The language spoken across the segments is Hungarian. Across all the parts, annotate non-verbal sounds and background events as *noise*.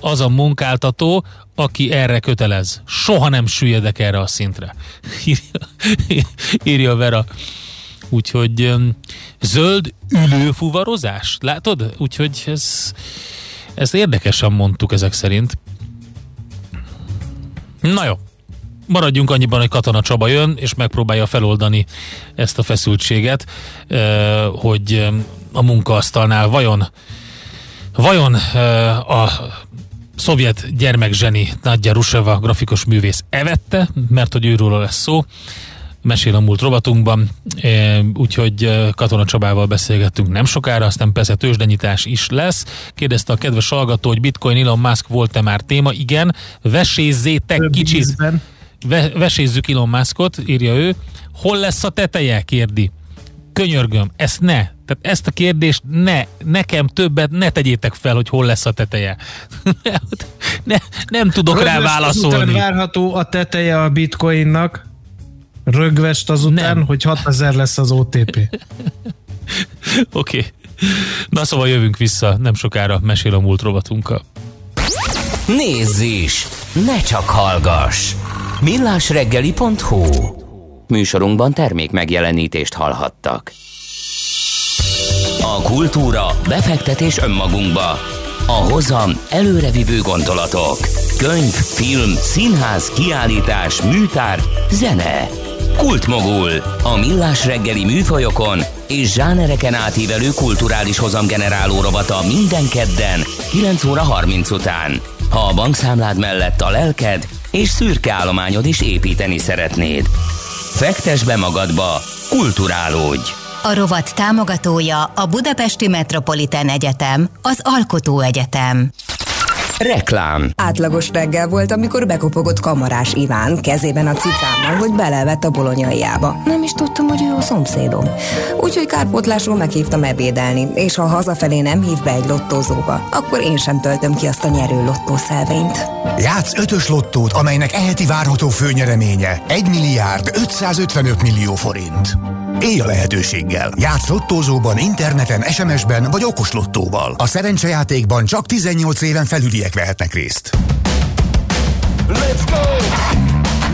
az a munkáltató, aki erre kötelez. Soha nem süllyedek erre a szintre. *laughs* írja, Vera. Úgyhogy zöld ülőfuvarozás, látod? Úgyhogy ez, ezt érdekesen mondtuk ezek szerint. Na jó, maradjunk annyiban, hogy Katona Csaba jön, és megpróbálja feloldani ezt a feszültséget, hogy a munkaasztalnál vajon vajon a szovjet gyermekzseni Nadja Ruseva grafikus művész evette, mert hogy őről lesz szó, mesél a múlt rovatunkban, úgyhogy Katona Csabával beszélgettünk nem sokára, aztán persze tőzsdenyítás is lesz. Kérdezte a kedves hallgató, hogy Bitcoin Elon Musk volt-e már téma? Igen, vesézzétek kicsit. Ve- vesézzük Elon Muskot, írja ő. Hol lesz a teteje? kérdi. Könyörgöm, ezt ne. Tehát ezt a kérdést ne, nekem többet ne tegyétek fel, hogy hol lesz a teteje. *laughs* ne, nem tudok Rögvest rá válaszolni. várható a teteje a bitcoinnak. Rögvest azután, nem. hogy 6000 lesz az OTP. *laughs* Oké. okay. Na szóval jövünk vissza, nem sokára mesél a múlt rovatunkkal. Nézz is! Ne csak hallgass! millásreggeli.hu Műsorunkban termék megjelenítést hallhattak. A kultúra, befektetés önmagunkba. A hozam előrevívő gondolatok. Könyv, film, színház, kiállítás, műtár, zene. Kultmogul. A millás reggeli műfajokon és zsánereken átívelő kulturális hozamgeneráló rovata minden kedden 9 óra 30 után. Ha a bankszámlád mellett a lelked és szürke állományod is építeni szeretnéd. Fektes be magadba, kulturálódj! A rovat támogatója a Budapesti Metropolitán Egyetem, az Alkotó Egyetem. Reklám. Átlagos reggel volt, amikor bekopogott kamarás Iván kezében a cicámmal, hogy belevett a bolonyaiába. Nem is tudtam, hogy ő a szomszédom. Úgyhogy kárpótlásról meghívtam ebédelni, és ha hazafelé nem hív be egy lottózóba, akkor én sem töltöm ki azt a nyerő lottószelvényt. Játsz ötös lottót, amelynek eheti várható főnyereménye 1 milliárd 555 millió forint. Élj a lehetőséggel. Játsz lottózóban, interneten, SMS-ben vagy okos lottóval. A szerencsejátékban csak 18 éven felüliek vehetnek részt. Let's go!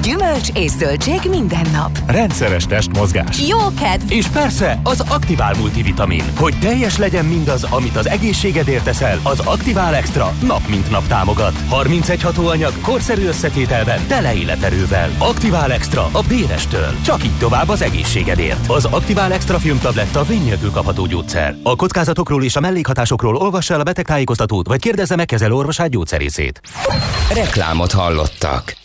Gyümölcs és zöldség minden nap. Rendszeres testmozgás. Jó kedv! És persze az Aktivál multivitamin. Hogy teljes legyen mindaz, amit az egészségedért teszel, az Aktivál Extra nap mint nap támogat. 31 hatóanyag, korszerű összetételben, tele életerővel. Aktivál Extra a Bérestől. Csak így tovább az egészségedért. Az Aktivál Extra filmtabletta vény kapható gyógyszer. A kockázatokról és a mellékhatásokról olvassa el a betegtájékoztatót, vagy kérdezze meg kezelőorvosát gyógyszerészét. Reklámot hallottak.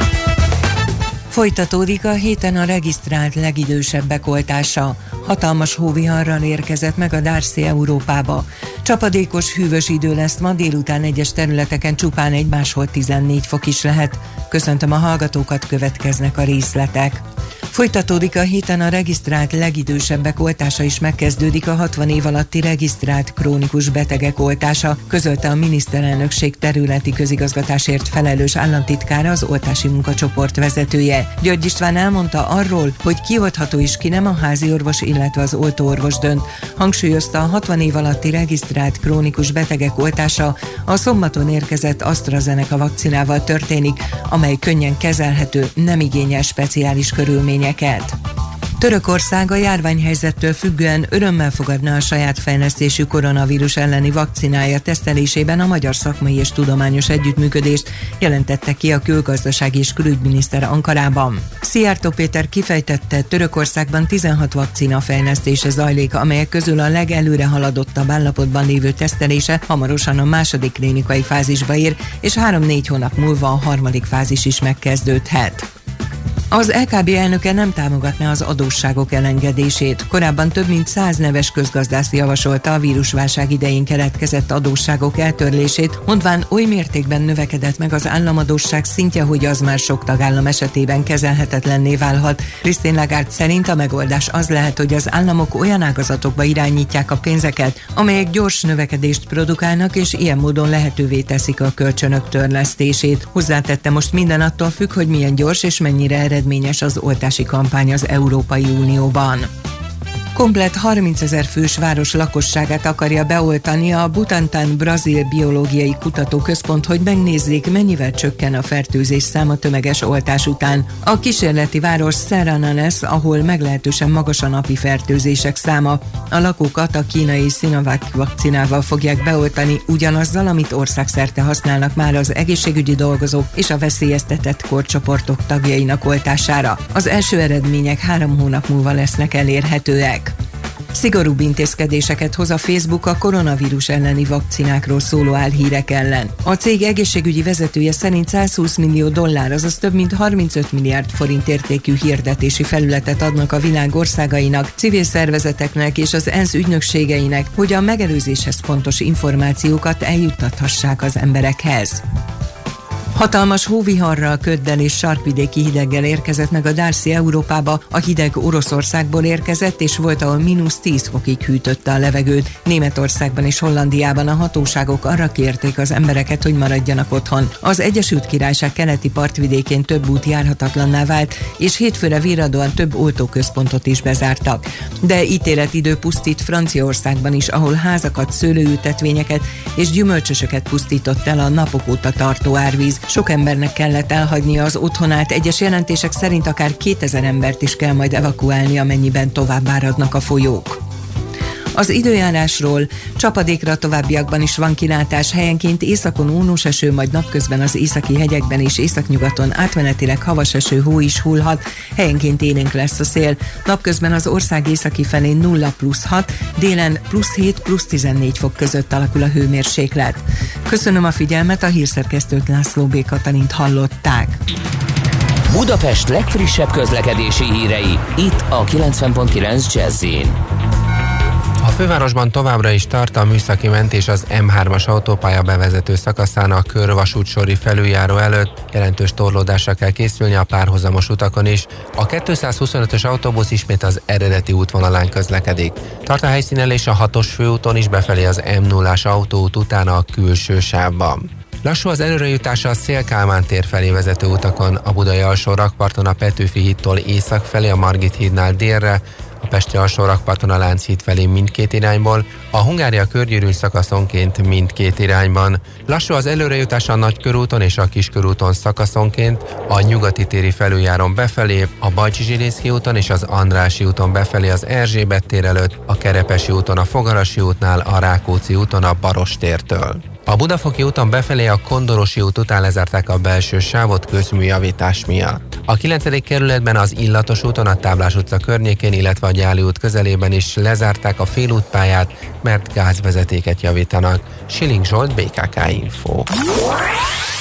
Folytatódik a héten a regisztrált legidősebbek oltása. Hatalmas hóviharral érkezett meg a Darcy Európába. Csapadékos, hűvös idő lesz ma délután egyes területeken csupán egy máshol 14 fok is lehet. Köszöntöm a hallgatókat, következnek a részletek. Folytatódik a héten a regisztrált legidősebbek oltása is megkezdődik a 60 év alatti regisztrált krónikus betegek oltása, közölte a miniszterelnökség területi közigazgatásért felelős államtitkára az oltási munkacsoport vezetője. György István elmondta arról, hogy kioltható is ki nem a házi orvos, illetve az oltóorvos dönt. Hangsúlyozta a 60 év alatti regisztrált krónikus betegek oltása a szombaton érkezett AstraZeneca vakcinával történik, amely könnyen kezelhető, nem igényel speciális körülmény körülményeket. Törökország a járványhelyzettől függően örömmel fogadna a saját fejlesztésű koronavírus elleni vakcinája tesztelésében a Magyar Szakmai és Tudományos Együttműködést, jelentette ki a külgazdasági és külügyminiszter Ankarában. Szijjártó Péter kifejtette, Törökországban 16 vakcina fejlesztése zajlik, amelyek közül a legelőre haladottabb állapotban lévő tesztelése hamarosan a második klinikai fázisba ér, és 3-4 hónap múlva a harmadik fázis is megkezdődhet. Az LKB elnöke nem támogatná az adósságok elengedését. Korábban több mint száz neves közgazdász javasolta a vírusválság idején keletkezett adósságok eltörlését, mondván oly mértékben növekedett meg az államadósság szintje, hogy az már sok tagállam esetében kezelhetetlenné válhat. Krisztin Lagarde szerint a megoldás az lehet, hogy az államok olyan ágazatokba irányítják a pénzeket, amelyek gyors növekedést produkálnak, és ilyen módon lehetővé teszik a kölcsönök törlesztését. Hozzátette most minden attól függ, hogy milyen gyors és mennyire eredményes az oltási kampány az Európai Unióban. Komplet 30 ezer fős város lakosságát akarja beoltani a Butantan Brazil Biológiai Kutatóközpont, hogy megnézzék, mennyivel csökken a fertőzés száma tömeges oltás után. A kísérleti város Serrananes, ahol meglehetősen magas a napi fertőzések száma. A lakókat a kínai Sinovac vakcinával fogják beoltani ugyanazzal, amit országszerte használnak már az egészségügyi dolgozók és a veszélyeztetett korcsoportok tagjainak oltására. Az első eredmények három hónap múlva lesznek elérhetőek. Szigorúbb intézkedéseket hoz a Facebook a koronavírus elleni vakcinákról szóló álhírek ellen. A cég egészségügyi vezetője szerint 120 millió dollár, azaz több mint 35 milliárd forint értékű hirdetési felületet adnak a világ országainak, civil szervezeteknek és az ENSZ ügynökségeinek, hogy a megelőzéshez fontos információkat eljuttathassák az emberekhez. Hatalmas hóviharral, köddel és sarkvidéki hideggel érkezett meg a Darcy Európába. A hideg Oroszországból érkezett, és volt, ahol mínusz 10 fokig hűtötte a levegőt. Németországban és Hollandiában a hatóságok arra kérték az embereket, hogy maradjanak otthon. Az Egyesült Királyság keleti partvidékén több út járhatatlanná vált, és hétfőre virradóan több oltóközpontot is bezártak. De ítéletidő pusztít Franciaországban is, ahol házakat, szőlőültetvényeket és gyümölcsösöket pusztított el a napok óta tartó árvíz. Sok embernek kellett elhagynia az otthonát, egyes jelentések szerint akár 2000 embert is kell majd evakuálni, amennyiben tovább áradnak a folyók. Az időjárásról csapadékra továbbiakban is van kilátás, helyenként északon ónos eső, majd napközben az északi hegyekben és északnyugaton átmenetileg havas eső, hó is hullhat, helyenként élénk lesz a szél. Napközben az ország északi felén 0 plusz 6, délen plusz 7 plusz 14 fok között alakul a hőmérséklet. Köszönöm a figyelmet, a hírszerkesztőt László B. Katalint hallották. Budapest legfrissebb közlekedési hírei, itt a 90.9 jazz a fővárosban továbbra is tart a műszaki mentés az M3-as autópálya bevezető szakaszán a körvasútsori felüljáró előtt. Jelentős torlódásra kell készülni a párhuzamos utakon is. A 225-ös autóbusz ismét az eredeti útvonalán közlekedik. Tart a helyszínelés a 6-os főúton is befelé az M0-as autóút utána a külső sávban. Lassú az előrejutása a Szélkálmán tér felé vezető utakon, a Budai alsó rakparton a Petőfi hídtól észak felé, a Margit hídnál délre, a Pesti alsó rakparton a Lánchíd felé mindkét irányból, a Hungária körgyűrűn szakaszonként mindkét irányban. Lassú az előrejutás a Nagykörúton és a Kiskörúton szakaszonként, a Nyugati téri felüljáron befelé, a Bajcsi Zsilészki úton és az Andrási úton befelé az Erzsébet tér előtt, a Kerepesi úton a Fogarasi útnál, a Rákóczi úton a Barostértől. A Budafoki úton befelé a Kondorosi út után lezárták a belső sávot közműjavítás miatt. A 9. kerületben az Illatos úton a Táblás utca környékén, illetve a Gyáli út közelében is lezárták a félútpályát, mert gázvezetéket javítanak. Siling Zsolt, BKK Info.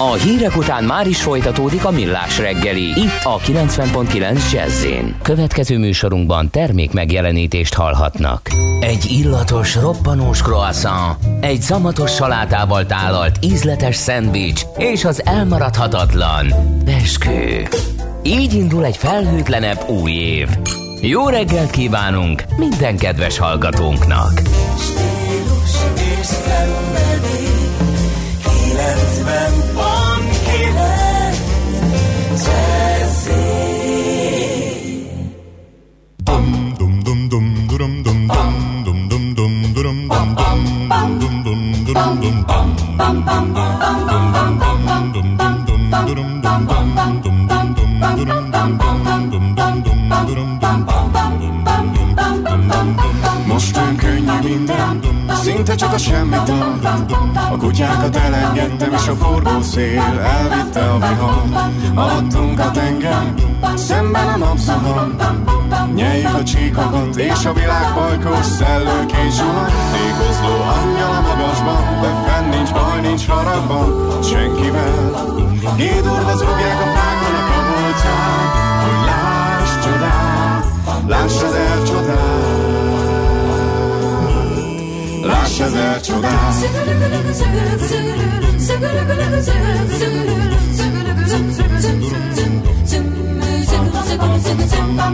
A hírek után már is folytatódik a millás reggeli. Itt a 90.9 jazz Következő műsorunkban termék megjelenítést hallhatnak. Egy illatos, roppanós croissant, egy szamatos salátával tálalt ízletes szendvics és az elmaradhatatlan beskő. Így indul egy felhőtlenebb új év. Jó reggelt kívánunk minden kedves hallgatónknak! Stílus és szenvedély, Most olyan könnyű minden, szinte csak a semmit A kutyákat elengedtem, és a forgó szél elvitte a vihar. Alattunk a tenger, szemben a napszahar. Nyeljük a csíkokat, és a világ pajkos szellők és zsuhar. Tékozló angyal a magasban, de fenn nincs baj, nincs haragban, senkivel. Gédurva zúgják a fákon a Ezer csodát.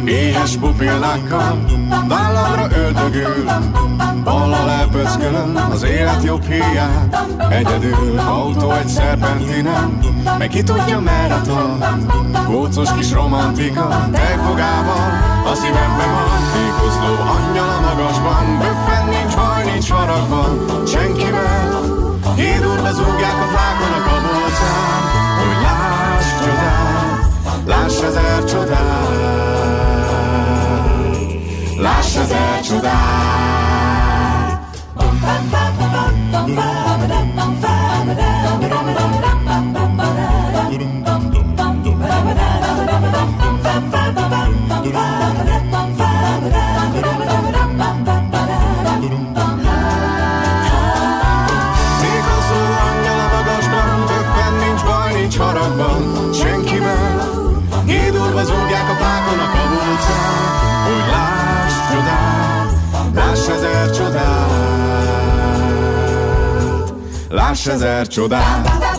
Éhes pupillákkal Vállamra öldögül. Balla lepöckölöm Az élet jobb hiány Egyedül Autó egy szerpentinen Meg ki tudja merre tart Kócos kis romantika Tejfogával A szívembe van Tékozló angyal a magasban. Böffen haragban Senkivel. Hídurva zúgják a flákon a kabolcán Hogy láss csodát Láss ezer csodát. Láss ezer csodát. Tékozó ezer csodát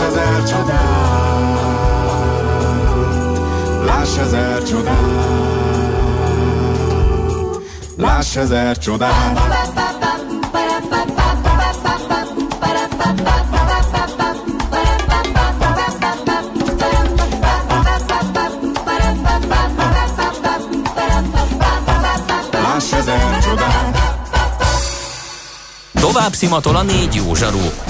Láss ezer csodát. Láss ezer csodát. Láss ezer csodát. Láss ezer csodát. Tovább szimatol a négy jó zsaru,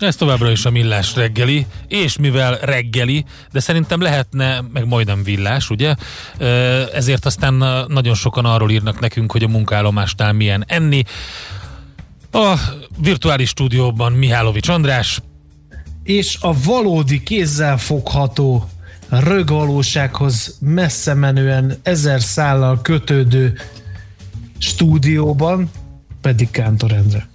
Ez továbbra is a millás reggeli, és mivel reggeli, de szerintem lehetne, meg majdnem villás, ugye? Ezért aztán nagyon sokan arról írnak nekünk, hogy a munkállomásnál milyen enni. A virtuális stúdióban Mihálovics András, És a valódi kézzel fogható rögvalósághoz messze menően ezer szállal kötődő stúdióban pedig Kántor Endre.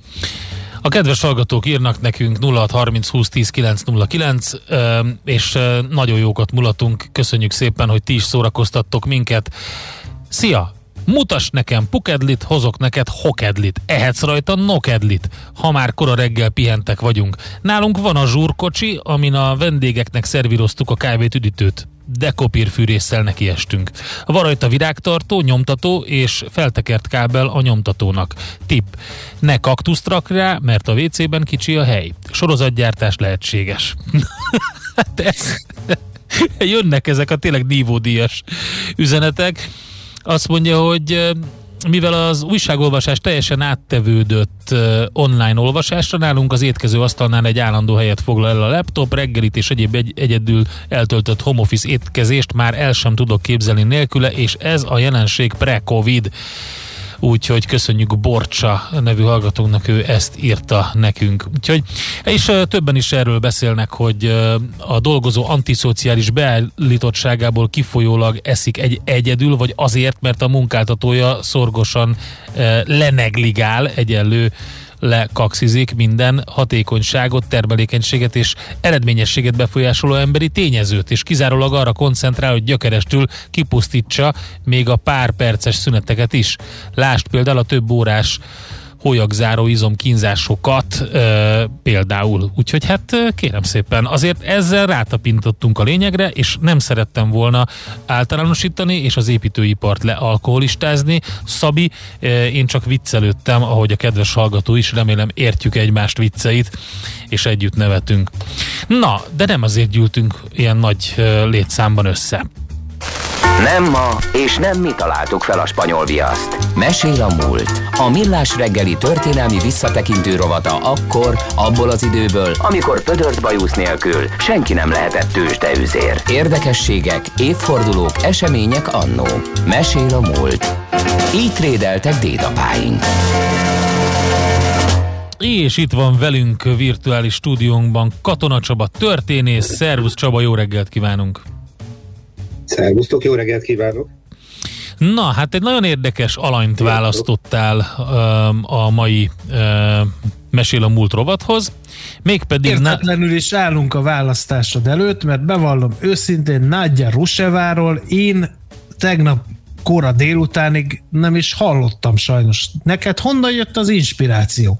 A kedves hallgatók írnak nekünk 0630 20 10 909, ö, és nagyon jókat mulatunk. Köszönjük szépen, hogy ti is szórakoztattok minket. Szia! Mutass nekem pukedlit, hozok neked hokedlit. Ehetsz rajta nokedlit, ha már kora reggel pihentek vagyunk. Nálunk van a zsúrkocsi, amin a vendégeknek szervíroztuk a kávét üdítőt dekopírfűrésszel nekiestünk. Van rajta virágtartó, nyomtató és feltekert kábel a nyomtatónak. Tipp, ne kaktuszt rak rá, mert a WC-ben kicsi a hely. Sorozatgyártás lehetséges. *laughs* hát ez, *laughs* jönnek ezek a tényleg nívódíjas üzenetek. Azt mondja, hogy mivel az újságolvasás teljesen áttevődött online olvasásra, nálunk az étkező asztalnál egy állandó helyet foglal el a laptop, reggelit és egyéb egy, egyedül eltöltött home office étkezést már el sem tudok képzelni nélküle, és ez a jelenség pre-covid. Úgyhogy köszönjük Borcsa nevű hallgatónknak, ő ezt írta nekünk. Úgyhogy, és többen is erről beszélnek, hogy a dolgozó antiszociális beállítottságából kifolyólag eszik egy egyedül, vagy azért, mert a munkáltatója szorgosan lenegligál egyenlő lekaxizik minden hatékonyságot, termelékenységet és eredményességet befolyásoló emberi tényezőt, és kizárólag arra koncentrál, hogy gyökerestül kipusztítsa még a pár perces szüneteket is. Lásd például a több órás hólyagzáró izomkínzásokat e, például. Úgyhogy hát kérem szépen, azért ezzel rátapintottunk a lényegre, és nem szerettem volna általánosítani, és az építőipart lealkoholistázni. Szabi, e, én csak viccelődtem, ahogy a kedves hallgató is, remélem értjük egymást vicceit, és együtt nevetünk. Na, de nem azért gyűltünk ilyen nagy létszámban össze. Nem ma, és nem mi találtuk fel a spanyol viaszt. Mesél a múlt. A millás reggeli történelmi visszatekintő rovata akkor, abból az időből, amikor pödört bajusz nélkül senki nem lehetett tőzsdeüzér. Érdekességek, évfordulók, események annó. Mesél a múlt. Így trédeltek dédapáink. És itt van velünk virtuális stúdiónkban Katona Csaba történész. Szervusz Csaba, jó reggelt kívánunk! Szervusztok, jó reggelt kívánok! Na, hát egy nagyon érdekes alanyt választottál um, a mai um, Mesél a múlt rovathoz. Mégpedig... Értetlenül is állunk a választásod előtt, mert bevallom őszintén Nagyja Ruseváról én tegnap kora délutánig nem is hallottam sajnos. Neked honnan jött az inspiráció?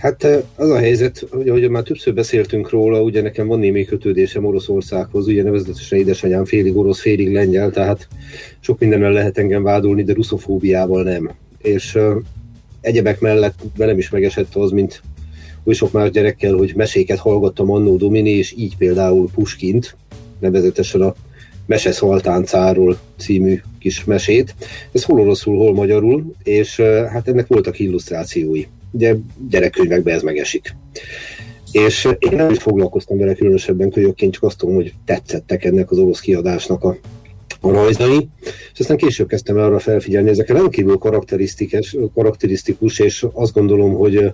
Hát az a helyzet, hogy ahogy már többször beszéltünk róla, ugye nekem van némi kötődésem Oroszországhoz, ugye nevezetesen édesanyám félig orosz, félig lengyel, tehát sok mindenben lehet engem vádolni, de ruszofóbiával nem. És uh, egyebek mellett velem is megesett az, mint oly sok más gyerekkel, hogy meséket hallgattam annó Domini, és így például Puskint, nevezetesen a Mese Szaltáncáról című kis mesét. Ez hol oroszul, hol magyarul, és uh, hát ennek voltak illusztrációi ugye gyerekkönyvekben ez megesik. És én nem is foglalkoztam vele különösebben kölyökként, csak azt tudom, hogy tetszettek ennek az orosz kiadásnak a, a rajzai, és aztán később kezdtem el arra felfigyelni, ezek rendkívül karakterisztikus, karakterisztikus, és azt gondolom, hogy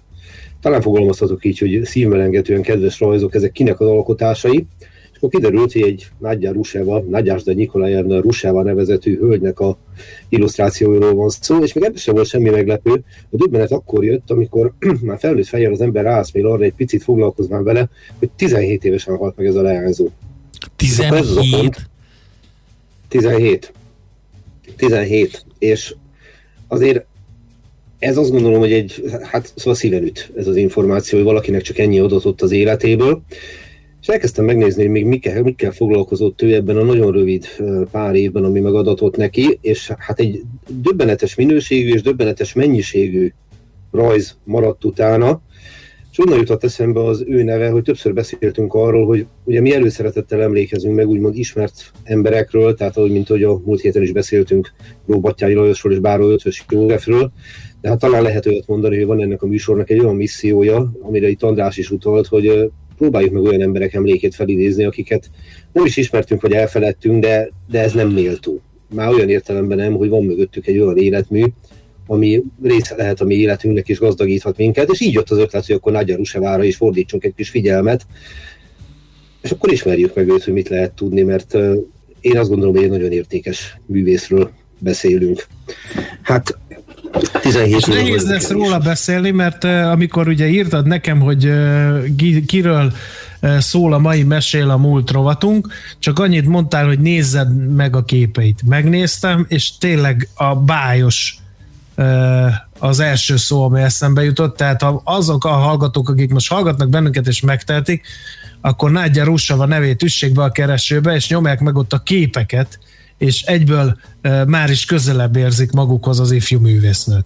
talán fogalmazhatok így, hogy szívmelengetően kedves rajzok, ezek kinek az alkotásai, és akkor kiderült, hogy egy Nagyja Ruseva, Nagyásda Nikolajevna Ruseva nevezetű hölgynek a illusztrációiról van szó, és még ebben sem volt semmi meglepő. A döbbenet akkor jött, amikor *clears throat* már felnőtt fejjel az ember rászmél arra egy picit foglalkozván vele, hogy 17 évesen halt meg ez a leányzó. 17? 17. 17. És azért ez azt gondolom, hogy egy, hát szóval szíven üt ez az információ, hogy valakinek csak ennyi adatot az életéből. És elkezdtem megnézni, hogy még mikkel, mikkel foglalkozott ő ebben a nagyon rövid pár évben, ami megadatott neki, és hát egy döbbenetes minőségű és döbbenetes mennyiségű rajz maradt utána, és onnan jutott eszembe az ő neve, hogy többször beszéltünk arról, hogy ugye mi előszeretettel emlékezünk meg úgymond ismert emberekről, tehát ahogy, mint hogy a múlt héten is beszéltünk Róbattyányi Lajosról és Báró Ötvös Józsefről, de hát talán lehet olyat mondani, hogy van ennek a műsornak egy olyan missziója, amire itt András is utalt, hogy próbáljuk meg olyan emberek emlékét felidézni, akiket nem is ismertünk, vagy elfeledtünk, de, de ez nem méltó. Már olyan értelemben nem, hogy van mögöttük egy olyan életmű, ami része lehet a mi életünknek és gazdagíthat minket, és így jött az ötlet, hogy akkor Nagyja Rusevára is fordítsunk egy kis figyelmet, és akkor ismerjük meg őt, hogy mit lehet tudni, mert én azt gondolom, hogy egy nagyon értékes művészről beszélünk. Hát 17 Nehéz lesz róla beszélni, mert amikor ugye írtad nekem, hogy kiről szól a mai Mesél a múlt rovatunk, csak annyit mondtál, hogy nézzed meg a képeit. Megnéztem, és tényleg a bájos az első szó, ami eszembe jutott, tehát ha azok a hallgatók, akik most hallgatnak bennünket és megtehetik, akkor Nádja Russava nevét üssék be a keresőbe, és nyomják meg ott a képeket, és egyből már is közelebb érzik magukhoz az ifjú művésznőt.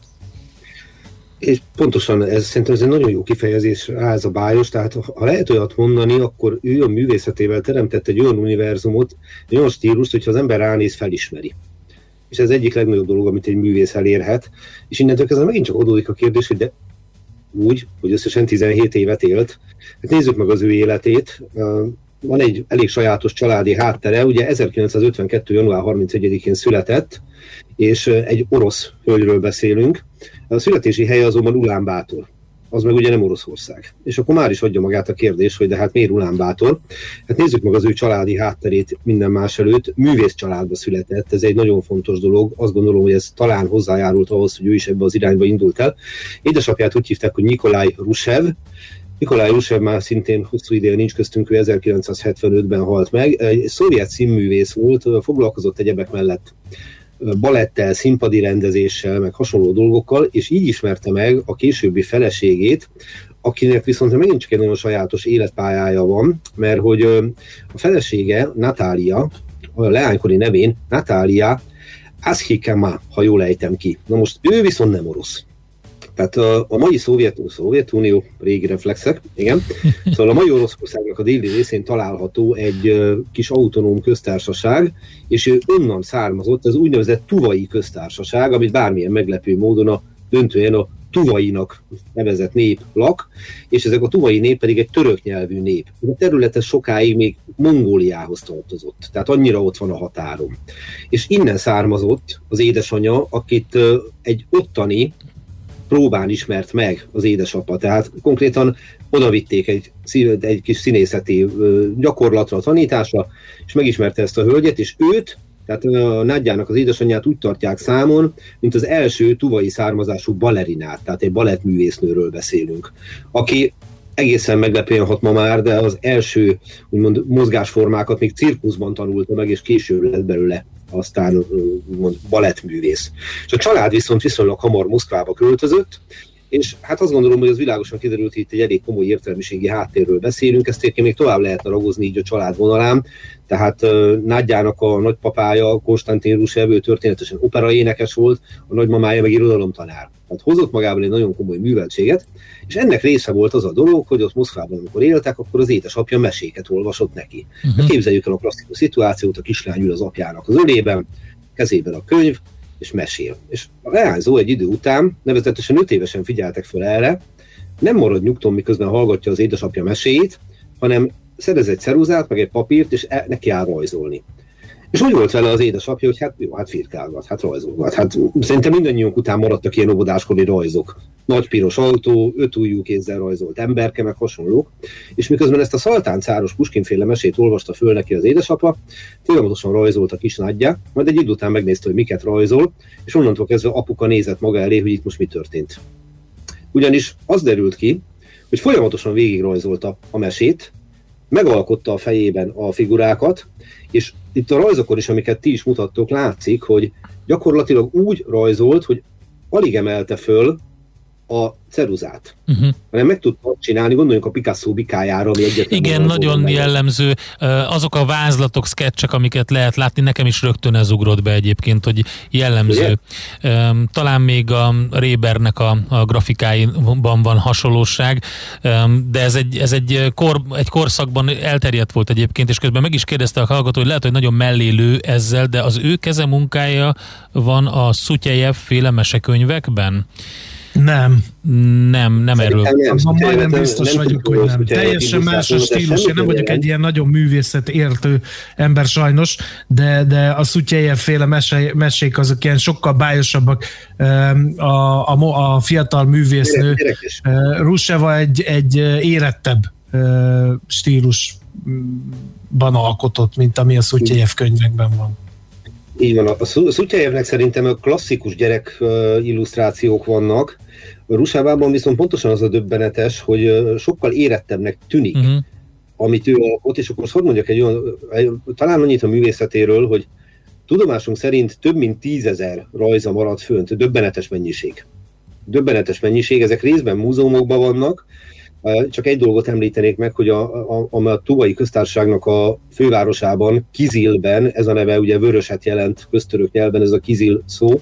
És pontosan ez szerintem ez egy nagyon jó kifejezés ez a bájos, tehát ha lehet olyat mondani, akkor ő a művészetével teremtett egy olyan univerzumot, egy olyan stílust, hogyha az ember ránéz, felismeri. És ez egyik legnagyobb dolog, amit egy művész elérhet. És innentől kezdve megint csak adódik a kérdés, hogy de úgy, hogy összesen 17 évet élt. Hát nézzük meg az ő életét van egy elég sajátos családi háttere, ugye 1952. január 31-én született, és egy orosz hölgyről beszélünk. A születési helye azonban Ulán Bátor. Az meg ugye nem Oroszország. És akkor már is adja magát a kérdés, hogy de hát miért Ulán Bátor? Hát nézzük meg az ő családi hátterét minden más előtt. Művész családba született, ez egy nagyon fontos dolog. Azt gondolom, hogy ez talán hozzájárult ahhoz, hogy ő is ebbe az irányba indult el. Édesapját úgy hívták, hogy Nikolaj Rusev, Nikolaj Rusev már szintén hosszú ideje nincs köztünk, ő 1975-ben halt meg. Egy szovjet színművész volt, foglalkozott egyebek mellett balettel, színpadi rendezéssel, meg hasonló dolgokkal, és így ismerte meg a későbbi feleségét, akinek viszont megint csak egy nagyon sajátos életpályája van, mert hogy a felesége, Natália, a leánykori nevén Natália Ashikama, ha jól ejtem ki. Na most ő viszont nem orosz. Tehát a, a mai Szovjet, Szovjetunió, régi reflexek, igen. *laughs* Szóval a mai Oroszországnak a déli részén található egy kis autonóm köztársaság, és ő onnan származott az úgynevezett Tuvai köztársaság, amit bármilyen meglepő módon a döntően a tuvainak nevezett nép lak, és ezek a tuvai nép pedig egy török nyelvű nép. A területe sokáig még Mongóliához tartozott, tehát annyira ott van a határon. És innen származott az édesanyja, akit egy ottani próbán ismert meg az édesapa. Tehát konkrétan oda vitték egy, egy kis színészeti gyakorlatra, tanításra, és megismerte ezt a hölgyet, és őt tehát a Nádjának az édesanyját úgy tartják számon, mint az első tuvai származású balerinát, tehát egy balettművésznőről beszélünk, aki egészen meglepően hat ma már, de az első úgymond mozgásformákat még cirkuszban tanulta meg, és később lett belőle aztán úgymond balettművész. És a család viszont viszonylag hamar Moszkvába költözött, és hát azt gondolom, hogy az világosan kiderült, hogy itt egy elég komoly értelmiségi háttérről beszélünk, ezt egyébként még tovább lehetne ragozni így a család vonalán, tehát uh, Nádjának a nagypapája, Konstantin Rusev, ő történetesen operaénekes volt, a nagymamája meg irodalomtanár. Tehát hozott magában egy nagyon komoly műveltséget, és ennek része volt az a dolog, hogy ott Moszkvában, amikor éltek, akkor az édesapja meséket olvasott neki. Uh-huh. Képzeljük el a klasszikus szituációt, a kislány ül az apjának az ölében, kezében a könyv, és mesél. És a leányzó egy idő után, nevezetesen 5 évesen figyeltek fel erre, nem marad nyugton, miközben hallgatja az édesapja meséjét, hanem szerez egy ceruzát, meg egy papírt, és el, neki áll rajzolni. És úgy volt vele az édesapja, hogy hát jó, hát firkálgat, hát rajzolgat. Hát szerintem mindannyiunk után maradtak ilyen óvodáskori rajzok. Nagy piros autó, öt ujjú kézzel rajzolt emberke, meg hasonlók. És miközben ezt a szaltáncáros Puskinféle mesét olvasta föl neki az édesapa, folyamatosan rajzolt a kis nagyja, majd egy idő után megnézte, hogy miket rajzol, és onnantól kezdve apuka nézett maga elé, hogy itt most mi történt. Ugyanis az derült ki, hogy folyamatosan végigrajzolta a mesét, megalkotta a fejében a figurákat, és itt a rajzokon is, amiket ti is mutattok, látszik, hogy gyakorlatilag úgy rajzolt, hogy alig emelte föl a ceruzát, uh-huh. hanem meg tudta csinálni, gondoljunk a Picasso bikájára, ami egyetlen. Igen, nagyon jellemző. Azok a vázlatok, sketchek, amiket lehet látni, nekem is rögtön ez ugrott be egyébként, hogy jellemző. Ugye? Talán még a Rébernek a, a grafikáiban van hasonlóság, de ez egy, ez egy, kor, egy korszakban elterjedt volt egyébként, és közben meg is kérdezte a hallgató, hogy lehet, hogy nagyon mellélő ezzel, de az ő keze munkája van a Szutyejev féle mesekönyvekben. Nem. Nem, nem erről. Abban majdnem biztos nem vagyok, hogy nem. Teljesen más a stílus. Én nem vagyok egy ilyen nagyon művészet értő ember sajnos, de, de a Szutyejev féle mese, mesék azok ilyen sokkal bájosabbak. A, a, a fiatal művésznő Ruseva egy, egy érettebb stílusban alkotott, mint ami a Szutyejev könyvekben van. Így van. A Szutyájevnek szerintem a klasszikus gyerek illusztrációk vannak. Rusávában viszont pontosan az a döbbenetes, hogy sokkal érettebbnek tűnik, uh-huh. amit ő alkot, és akkor hogy mondjak egy olyan, talán annyit a művészetéről, hogy tudomásunk szerint több mint tízezer rajza maradt fönt, döbbenetes mennyiség. Döbbenetes mennyiség, ezek részben múzeumokban vannak, csak egy dolgot említenék meg, hogy a, a, a, a Tuvai köztársaságnak a fővárosában, Kizilben, ez a neve ugye vöröset jelent köztörök nyelven, ez a Kizil szó,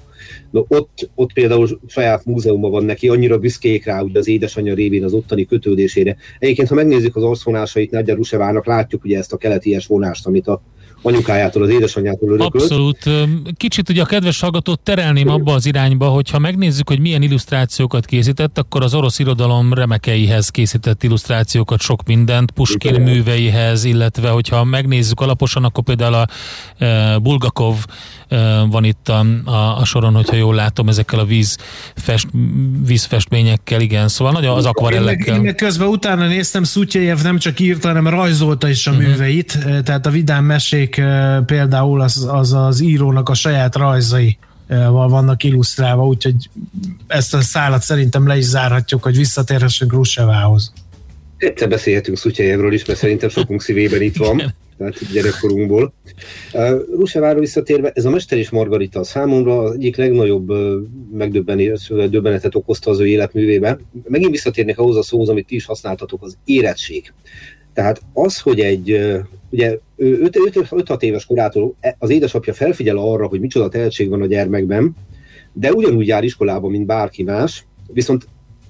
no, ott, ott például saját múzeuma van neki, annyira büszkék rá ugye az édesanyja révén az ottani kötődésére. Egyébként, ha megnézzük az arcvonásait Nagyja Rusevának, látjuk ugye ezt a keleties vonást, amit a anyukájától, az édesanyjától örökölt. Abszolút. Kicsit ugye a kedves hallgatót terelném abba az irányba, hogy ha megnézzük, hogy milyen illusztrációkat készített, akkor az orosz irodalom remekeihez készített illusztrációkat, sok mindent, Puskin Igen. műveihez, illetve hogyha megnézzük alaposan, akkor például a e, Bulgakov van itt a, a, a soron, hogyha jól látom, ezekkel a víz fest, vízfestményekkel, igen, szóval nagyon az akvarellekkel. Én, én közben utána néztem, Szutyejev nem csak írta, hanem rajzolta is a uh-huh. műveit, tehát a vidám mesék például az, az az írónak a saját rajzai vannak illusztrálva, úgyhogy ezt a szállat szerintem le is zárhatjuk, hogy visszatérhessünk Rusevához. Egyszer beszélhetünk Szutyajevről is, mert szerintem sokunk szívében itt van, tehát gyerekkorunkból. Ruseváról visszatérve, ez a Mester és Margarita számomra az egyik legnagyobb megdöbbenetet okozta az ő életművében. Megint visszatérnék ahhoz a szóhoz, amit ti is használtatok, az érettség. Tehát az, hogy egy, ugye 5-6 éves korától e, az édesapja felfigyel arra, hogy micsoda tehetség van a gyermekben, de ugyanúgy jár iskolába, mint bárki más, viszont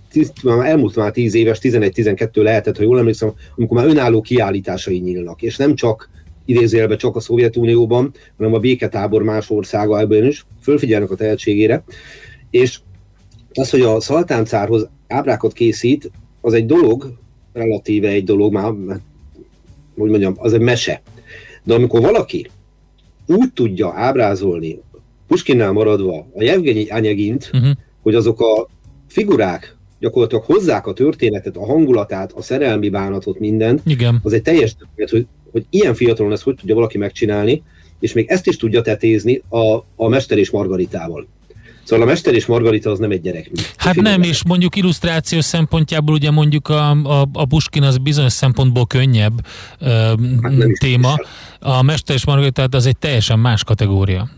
tíz, már elmúlt már 10 éves, 11-12 lehetett, ha jól emlékszem, amikor már önálló kiállításai nyílnak, és nem csak idézőjelben csak a Szovjetunióban, hanem a béketábor más országában is fölfigyelnek a tehetségére, és az, hogy a szaltáncárhoz ábrákat készít, az egy dolog, relatíve egy dolog, már, hogy mondjam, az egy mese. De amikor valaki úgy tudja ábrázolni, Puskinnál maradva, a Jevgenyi Anyegint, uh-huh. hogy azok a figurák gyakorlatilag hozzák a történetet, a hangulatát, a szerelmi bánatot, mindent, Igen. az egy teljes többet, hogy, hogy ilyen fiatalon ezt hogy tudja valaki megcsinálni, és még ezt is tudja tetézni a, a Mester és Margaritával. Szóval a Mester és Margarita az nem egy gyerek. Hát nem, és mondjuk illusztráció szempontjából ugye mondjuk a, a, a Puskin az bizonyos szempontból könnyebb ö, hát téma. A Mester és Margarita az egy teljesen más kategória.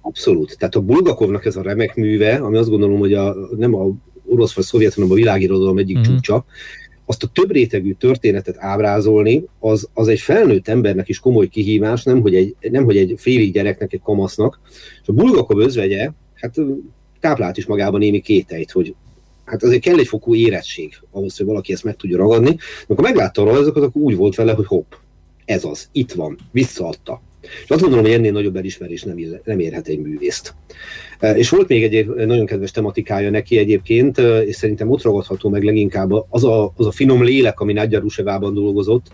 Abszolút. Tehát a Bulgakovnak ez a remek műve, ami azt gondolom, hogy a, nem a orosz vagy szovjet, hanem a világirodalom egyik uh-huh. csúcsa, azt a több rétegű történetet ábrázolni, az, az egy felnőtt embernek is komoly kihívás, nem hogy egy, nem, hogy egy félig gyereknek, egy kamasznak. És a Bulgakov özvegye, hát táplált is magában némi kételyt, hogy hát azért kell egy fokú érettség ahhoz, hogy valaki ezt meg tudja ragadni. Amikor meglátta a rajzokat, akkor úgy volt vele, hogy hopp, ez az, itt van, visszaadta. És azt gondolom, hogy ennél nagyobb elismerés nem, nem érhet egy művészt. És volt még egy nagyon kedves tematikája neki egyébként, és szerintem ott ragadható meg leginkább az a, az a finom lélek, ami Nagyja Rusevában dolgozott,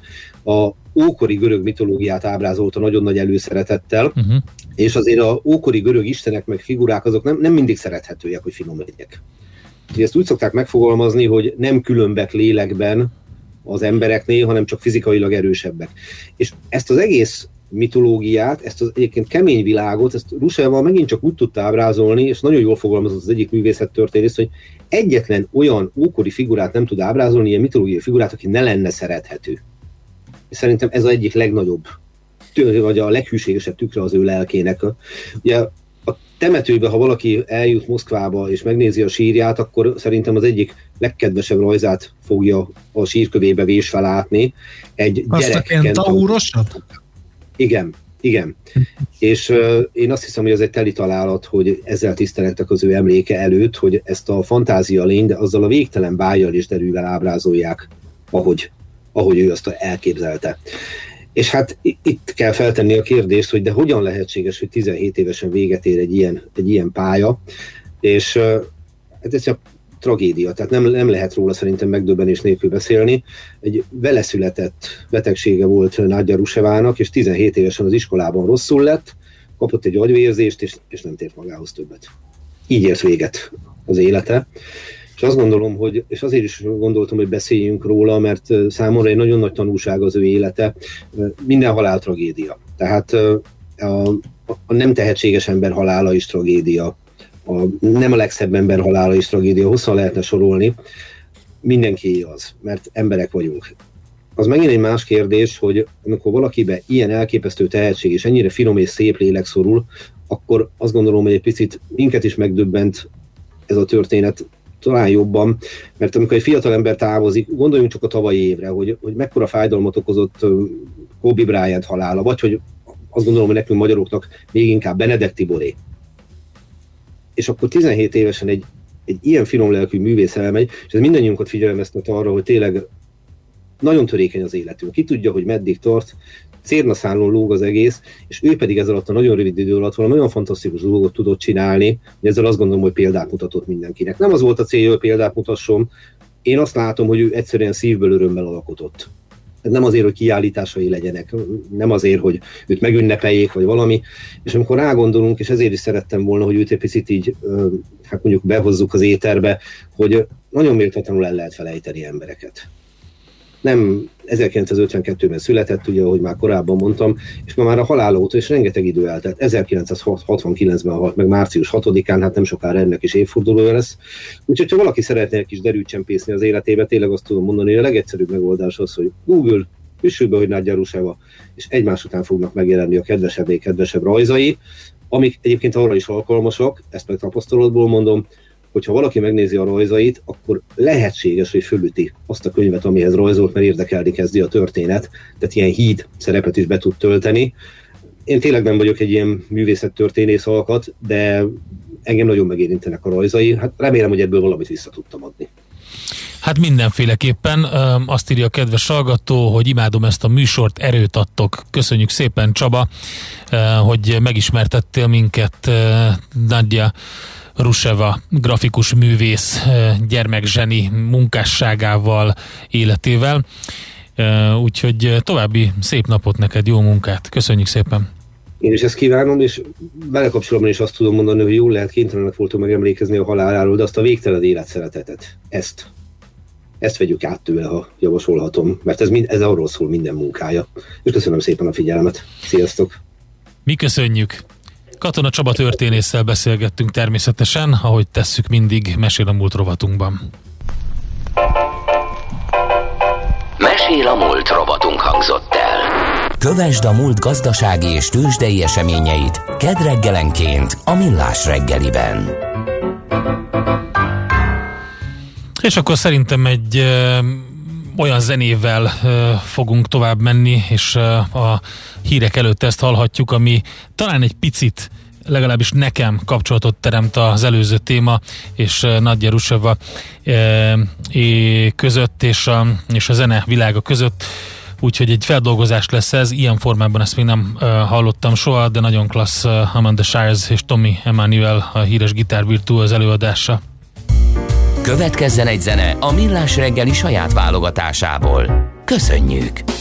a ókori görög mitológiát ábrázolta nagyon nagy előszeretettel, uh-huh. és azért a ókori görög istenek meg figurák azok nem, nem mindig szerethetőek, hogy finom legyek. Úgyhogy ezt úgy szokták megfogalmazni, hogy nem különbek lélekben az embereknél, hanem csak fizikailag erősebbek. És ezt az egész mitológiát, ezt az egyébként kemény világot, ezt Rusával megint csak úgy tudta ábrázolni, és nagyon jól fogalmazott az egyik művészettörténész, hogy egyetlen olyan ókori figurát nem tud ábrázolni, ilyen mitológiai figurát, aki ne lenne szerethető. És szerintem ez az egyik legnagyobb, vagy a leghűségesebb tükre az ő lelkének. Ugye a temetőbe, ha valaki eljut Moszkvába és megnézi a sírját, akkor szerintem az egyik legkedvesebb rajzát fogja a sírkövébe vésve látni. Egy Azt a igen, igen. És uh, én azt hiszem, hogy ez egy teli találat, hogy ezzel tisztelektek az ő emléke előtt, hogy ezt a fantázia lény, de azzal a végtelen bájjal és derűvel ábrázolják, ahogy, ahogy ő azt elképzelte. És hát itt kell feltenni a kérdést, hogy de hogyan lehetséges, hogy 17 évesen véget ér egy ilyen, egy ilyen pálya, és uh, hát ez tragédia, tehát nem, nem lehet róla szerintem megdöbbenés nélkül beszélni. Egy vele született betegsége volt Nagyja Rusevának, és 17 évesen az iskolában rosszul lett, kapott egy agyvérzést, és, és nem tért magához többet. Így ért véget az élete. És azt gondolom, hogy, és azért is gondoltam, hogy beszéljünk róla, mert számomra egy nagyon nagy tanulság az ő élete. Minden halál tragédia. Tehát a, a nem tehetséges ember halála is tragédia a, nem a legszebb ember halála is tragédia, hosszan lehetne sorolni, mindenki az, mert emberek vagyunk. Az megint egy más kérdés, hogy amikor valakibe ilyen elképesztő tehetség és ennyire finom és szép lélek szorul, akkor azt gondolom, hogy egy picit minket is megdöbbent ez a történet talán jobban, mert amikor egy fiatal ember távozik, gondoljunk csak a tavalyi évre, hogy, hogy mekkora fájdalmat okozott Kobe Bryant halála, vagy hogy azt gondolom, hogy nekünk magyaroknak még inkább Benedek Tiboré, és akkor 17 évesen egy, egy ilyen finom lelkű művész elmegy, és ez mindannyiunkat figyelmeztet arra, hogy tényleg nagyon törékeny az életünk. Ki tudja, hogy meddig tart, cérnaszállón lóg az egész, és ő pedig ez alatt a nagyon rövid idő alatt valami nagyon fantasztikus dolgot tudott csinálni, hogy ezzel azt gondolom, hogy példát mutatott mindenkinek. Nem az volt a célja, hogy példát mutasson, én azt látom, hogy ő egyszerűen szívből örömmel alkotott nem azért, hogy kiállításai legyenek, nem azért, hogy őt megünnepeljék, vagy valami. És amikor rágondolunk, és ezért is szerettem volna, hogy őt egy picit így, hát mondjuk behozzuk az éterbe, hogy nagyon méltatlanul el lehet felejteni embereket nem 1952-ben született, ugye, ahogy már korábban mondtam, és ma már a halál óta is rengeteg idő eltelt. 1969-ben halt meg március 6-án, hát nem sokára ennek is évfordulója lesz. Úgyhogy, ha valaki szeretne egy kis derűt csempészni az életébe, tényleg azt tudom mondani, hogy a legegyszerűbb megoldás az, hogy Google, üssük be, hogy Nagy Ruseva, és egymás után fognak megjelenni a kedvesebbé kedvesebb rajzai, amik egyébként arra is alkalmasak, ezt meg tapasztalatból mondom, hogyha valaki megnézi a rajzait, akkor lehetséges, hogy fölüti azt a könyvet, amihez rajzolt, mert érdekelni kezdi a történet, tehát ilyen híd szerepet is be tud tölteni. Én tényleg nem vagyok egy ilyen művészettörténész alkat, de engem nagyon megérintenek a rajzai. Hát remélem, hogy ebből valamit vissza tudtam adni. Hát mindenféleképpen azt írja a kedves hallgató, hogy imádom ezt a műsort, erőt adtok. Köszönjük szépen Csaba, hogy megismertettél minket Nadja Ruseva grafikus művész gyermekzseni munkásságával, életével. Úgyhogy további szép napot neked, jó munkát. Köszönjük szépen! Én is ezt kívánom, és vele kapcsolatban is azt tudom mondani, hogy jól lehet kénytelenek voltunk megemlékezni a haláláról, de azt a végtelen életszeretetet, ezt, ezt vegyük át tőle, ha javasolhatom, mert ez, mind, ez arról szól minden munkája. És köszönöm szépen a figyelmet. Sziasztok! Mi köszönjük! Katona Csaba történésszel beszélgettünk természetesen, ahogy tesszük mindig, mesél a múlt rovatunkban. Mesél a múlt rovatunk hangzott el. Kövesd a múlt gazdasági és tőzsdei eseményeit kedd reggelenként a Millás reggeliben. És akkor szerintem egy ö, olyan zenével ö, fogunk tovább menni, és ö, a hírek előtt ezt hallhatjuk, ami talán egy picit legalábbis nekem kapcsolatot teremt az előző téma és Nadja Ruseva között és a, és a zene világa között úgyhogy egy feldolgozás lesz ez, ilyen formában ezt még nem uh, hallottam soha, de nagyon klassz uh, Amanda Shires és Tommy Emmanuel a híres gitárvirtú az előadása. Következzen egy zene a Millás reggeli saját válogatásából. Köszönjük!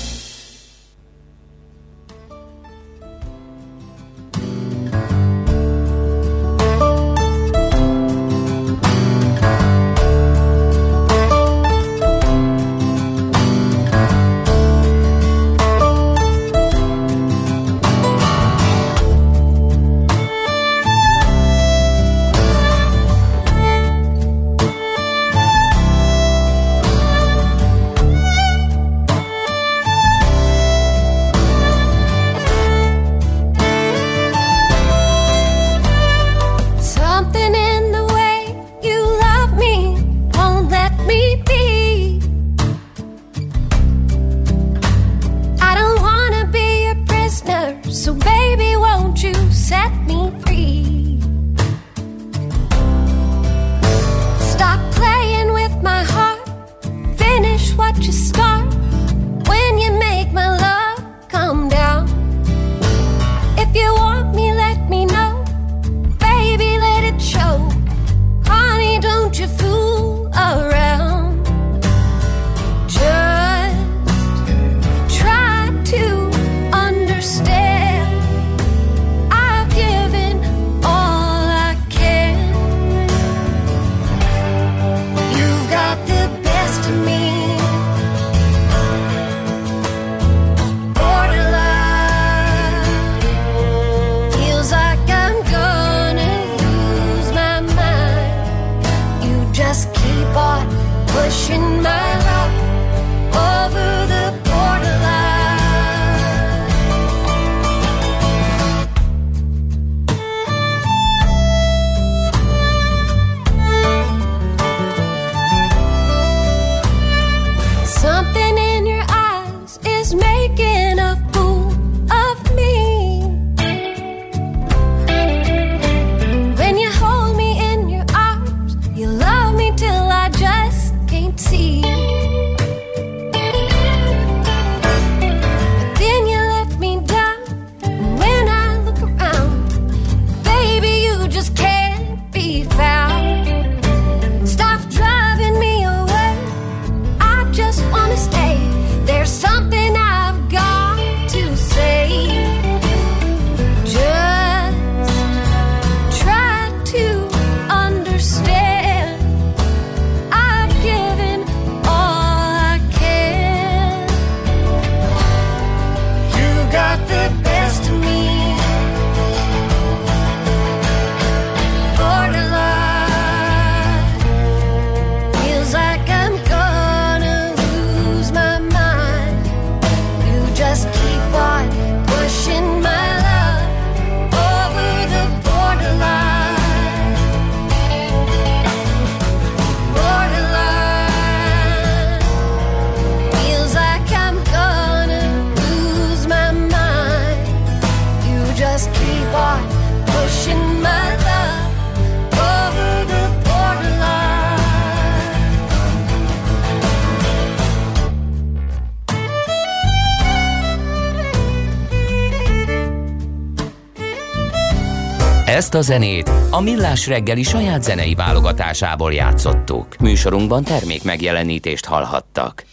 A zenét a Millás reggeli saját zenei válogatásából játszottuk. Műsorunkban termék megjelenítést hallhattak.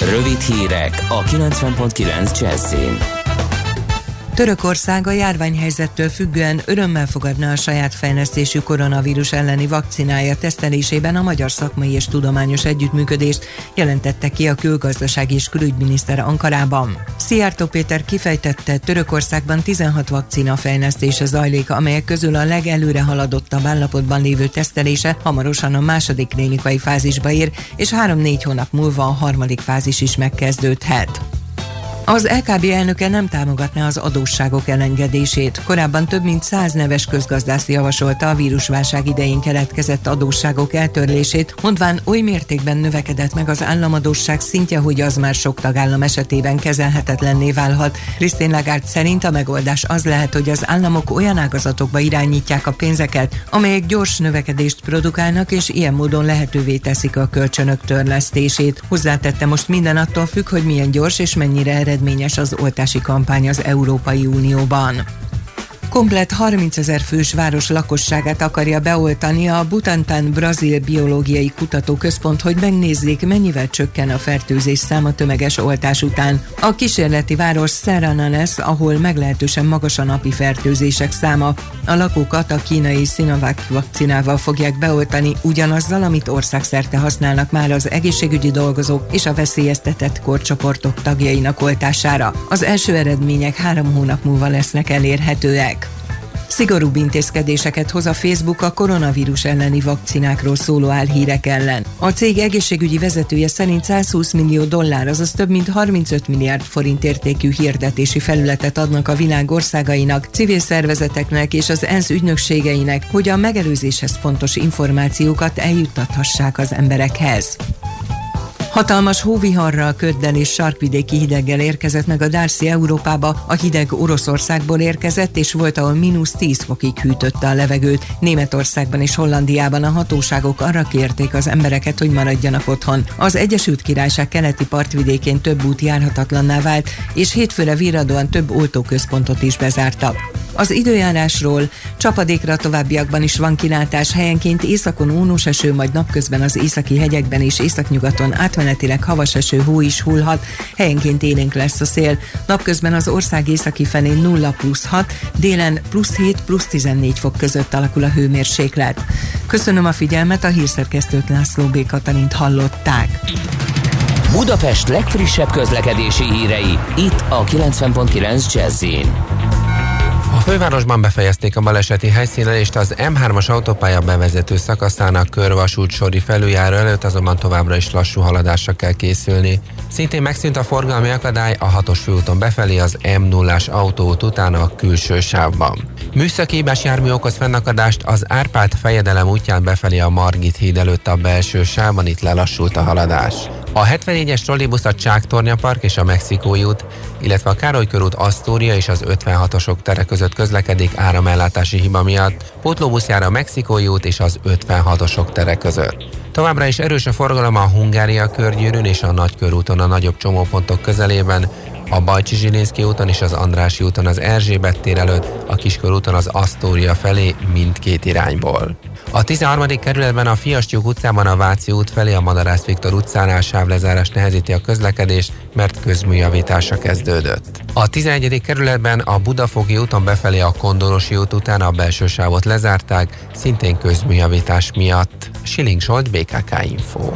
Rövid hírek a 90.9 Jazzin. Törökország a járványhelyzettől függően örömmel fogadna a saját fejlesztésű koronavírus elleni vakcinája tesztelésében a magyar szakmai és tudományos együttműködést, jelentette ki a külgazdasági és külügyminiszter Ankarában. Szijjártó Péter kifejtette, Törökországban 16 vakcina fejlesztése zajlik, amelyek közül a legelőre haladottabb állapotban lévő tesztelése hamarosan a második klinikai fázisba ér, és 3-4 hónap múlva a harmadik fázis is megkezdődhet. Az LKB elnöke nem támogatná az adósságok elengedését. Korábban több mint száz neves közgazdász javasolta a vírusválság idején keletkezett adósságok eltörlését, mondván oly mértékben növekedett meg az államadósság szintje, hogy az már sok tagállam esetében kezelhetetlenné válhat. Christine Lagarde szerint a megoldás az lehet, hogy az államok olyan ágazatokba irányítják a pénzeket, amelyek gyors növekedést produkálnak, és ilyen módon lehetővé teszik a kölcsönök törlesztését. Hozzátette most minden attól függ, hogy milyen gyors és mennyire eredményes az oltási kampány az Európai Unióban. Komplet 30 ezer fős város lakosságát akarja beoltani a Butantan Brazil Biológiai Kutatóközpont, hogy megnézzék, mennyivel csökken a fertőzés száma tömeges oltás után. A kísérleti város Serrananes, ahol meglehetősen magas a napi fertőzések száma. A lakókat a kínai Sinovac vakcinával fogják beoltani, ugyanazzal, amit országszerte használnak már az egészségügyi dolgozók és a veszélyeztetett korcsoportok tagjainak oltására. Az első eredmények három hónap múlva lesznek elérhetőek. Szigorúbb intézkedéseket hoz a Facebook a koronavírus elleni vakcinákról szóló álhírek ellen. A cég egészségügyi vezetője szerint 120 millió dollár, azaz több mint 35 milliárd forint értékű hirdetési felületet adnak a világ országainak, civil szervezeteknek és az ENSZ ügynökségeinek, hogy a megelőzéshez fontos információkat eljuttathassák az emberekhez. Hatalmas hóviharral, köddel és sarkvidéki hideggel érkezett meg a Darcy Európába, a hideg Oroszországból érkezett, és volt, ahol mínusz 10 fokig hűtötte a levegőt. Németországban és Hollandiában a hatóságok arra kérték az embereket, hogy maradjanak otthon. Az Egyesült Királyság keleti partvidékén több út járhatatlanná vált, és hétfőre virradóan több oltóközpontot is bezártak. Az időjárásról csapadékra továbbiakban is van kilátás, helyenként északon ónos eső, majd napközben az északi hegyekben és északnyugaton átmenetileg havas eső, hó is hullhat, helyenként élénk lesz a szél. Napközben az ország északi felén 0 plusz 6, délen plusz 7 plusz 14 fok között alakul a hőmérséklet. Köszönöm a figyelmet, a hírszerkesztőt László B. Katalint hallották. Budapest legfrissebb közlekedési hírei, itt a 90.9 jazz fővárosban befejezték a baleseti helyszínelést az M3-as autópálya bevezető szakaszának körvasút sori felüljáró előtt, azonban továbbra is lassú haladásra kell készülni. Szintén megszűnt a forgalmi akadály a hatos főúton befelé az M0-as autóút után a külső sávban. Műszaki hibás jármű okoz fennakadást az Árpád fejedelem útján befelé a Margit híd előtt a belső sávban, itt lelassult a haladás. A 74-es trollibusz a Csáktornya Park és a Mexikói út, illetve a Károly körút Asztória és az 56-osok tere között közlekedik áramellátási hiba miatt, pótlóbusz jár a Mexikói út és az 56-osok tere között. Továbbra is erős a forgalom a Hungária körgyűrűn és a Nagykörúton a nagyobb csomópontok közelében, a Bajcsi Zsilinszki úton és az Andrási úton az Erzsébet tér előtt, a Kiskörúton az Asztória felé mindkét irányból. A 13. kerületben a Fiastyúk utcában a Váci út felé a Madarász Viktor utcánál sávlezárás nehezíti a közlekedést, mert közműjavítása kezdődött. A 11. kerületben a Budafogi úton befelé a Kondorosi út után a belső sávot lezárták, szintén közműjavítás miatt. Siling Zsolt, BKK Info.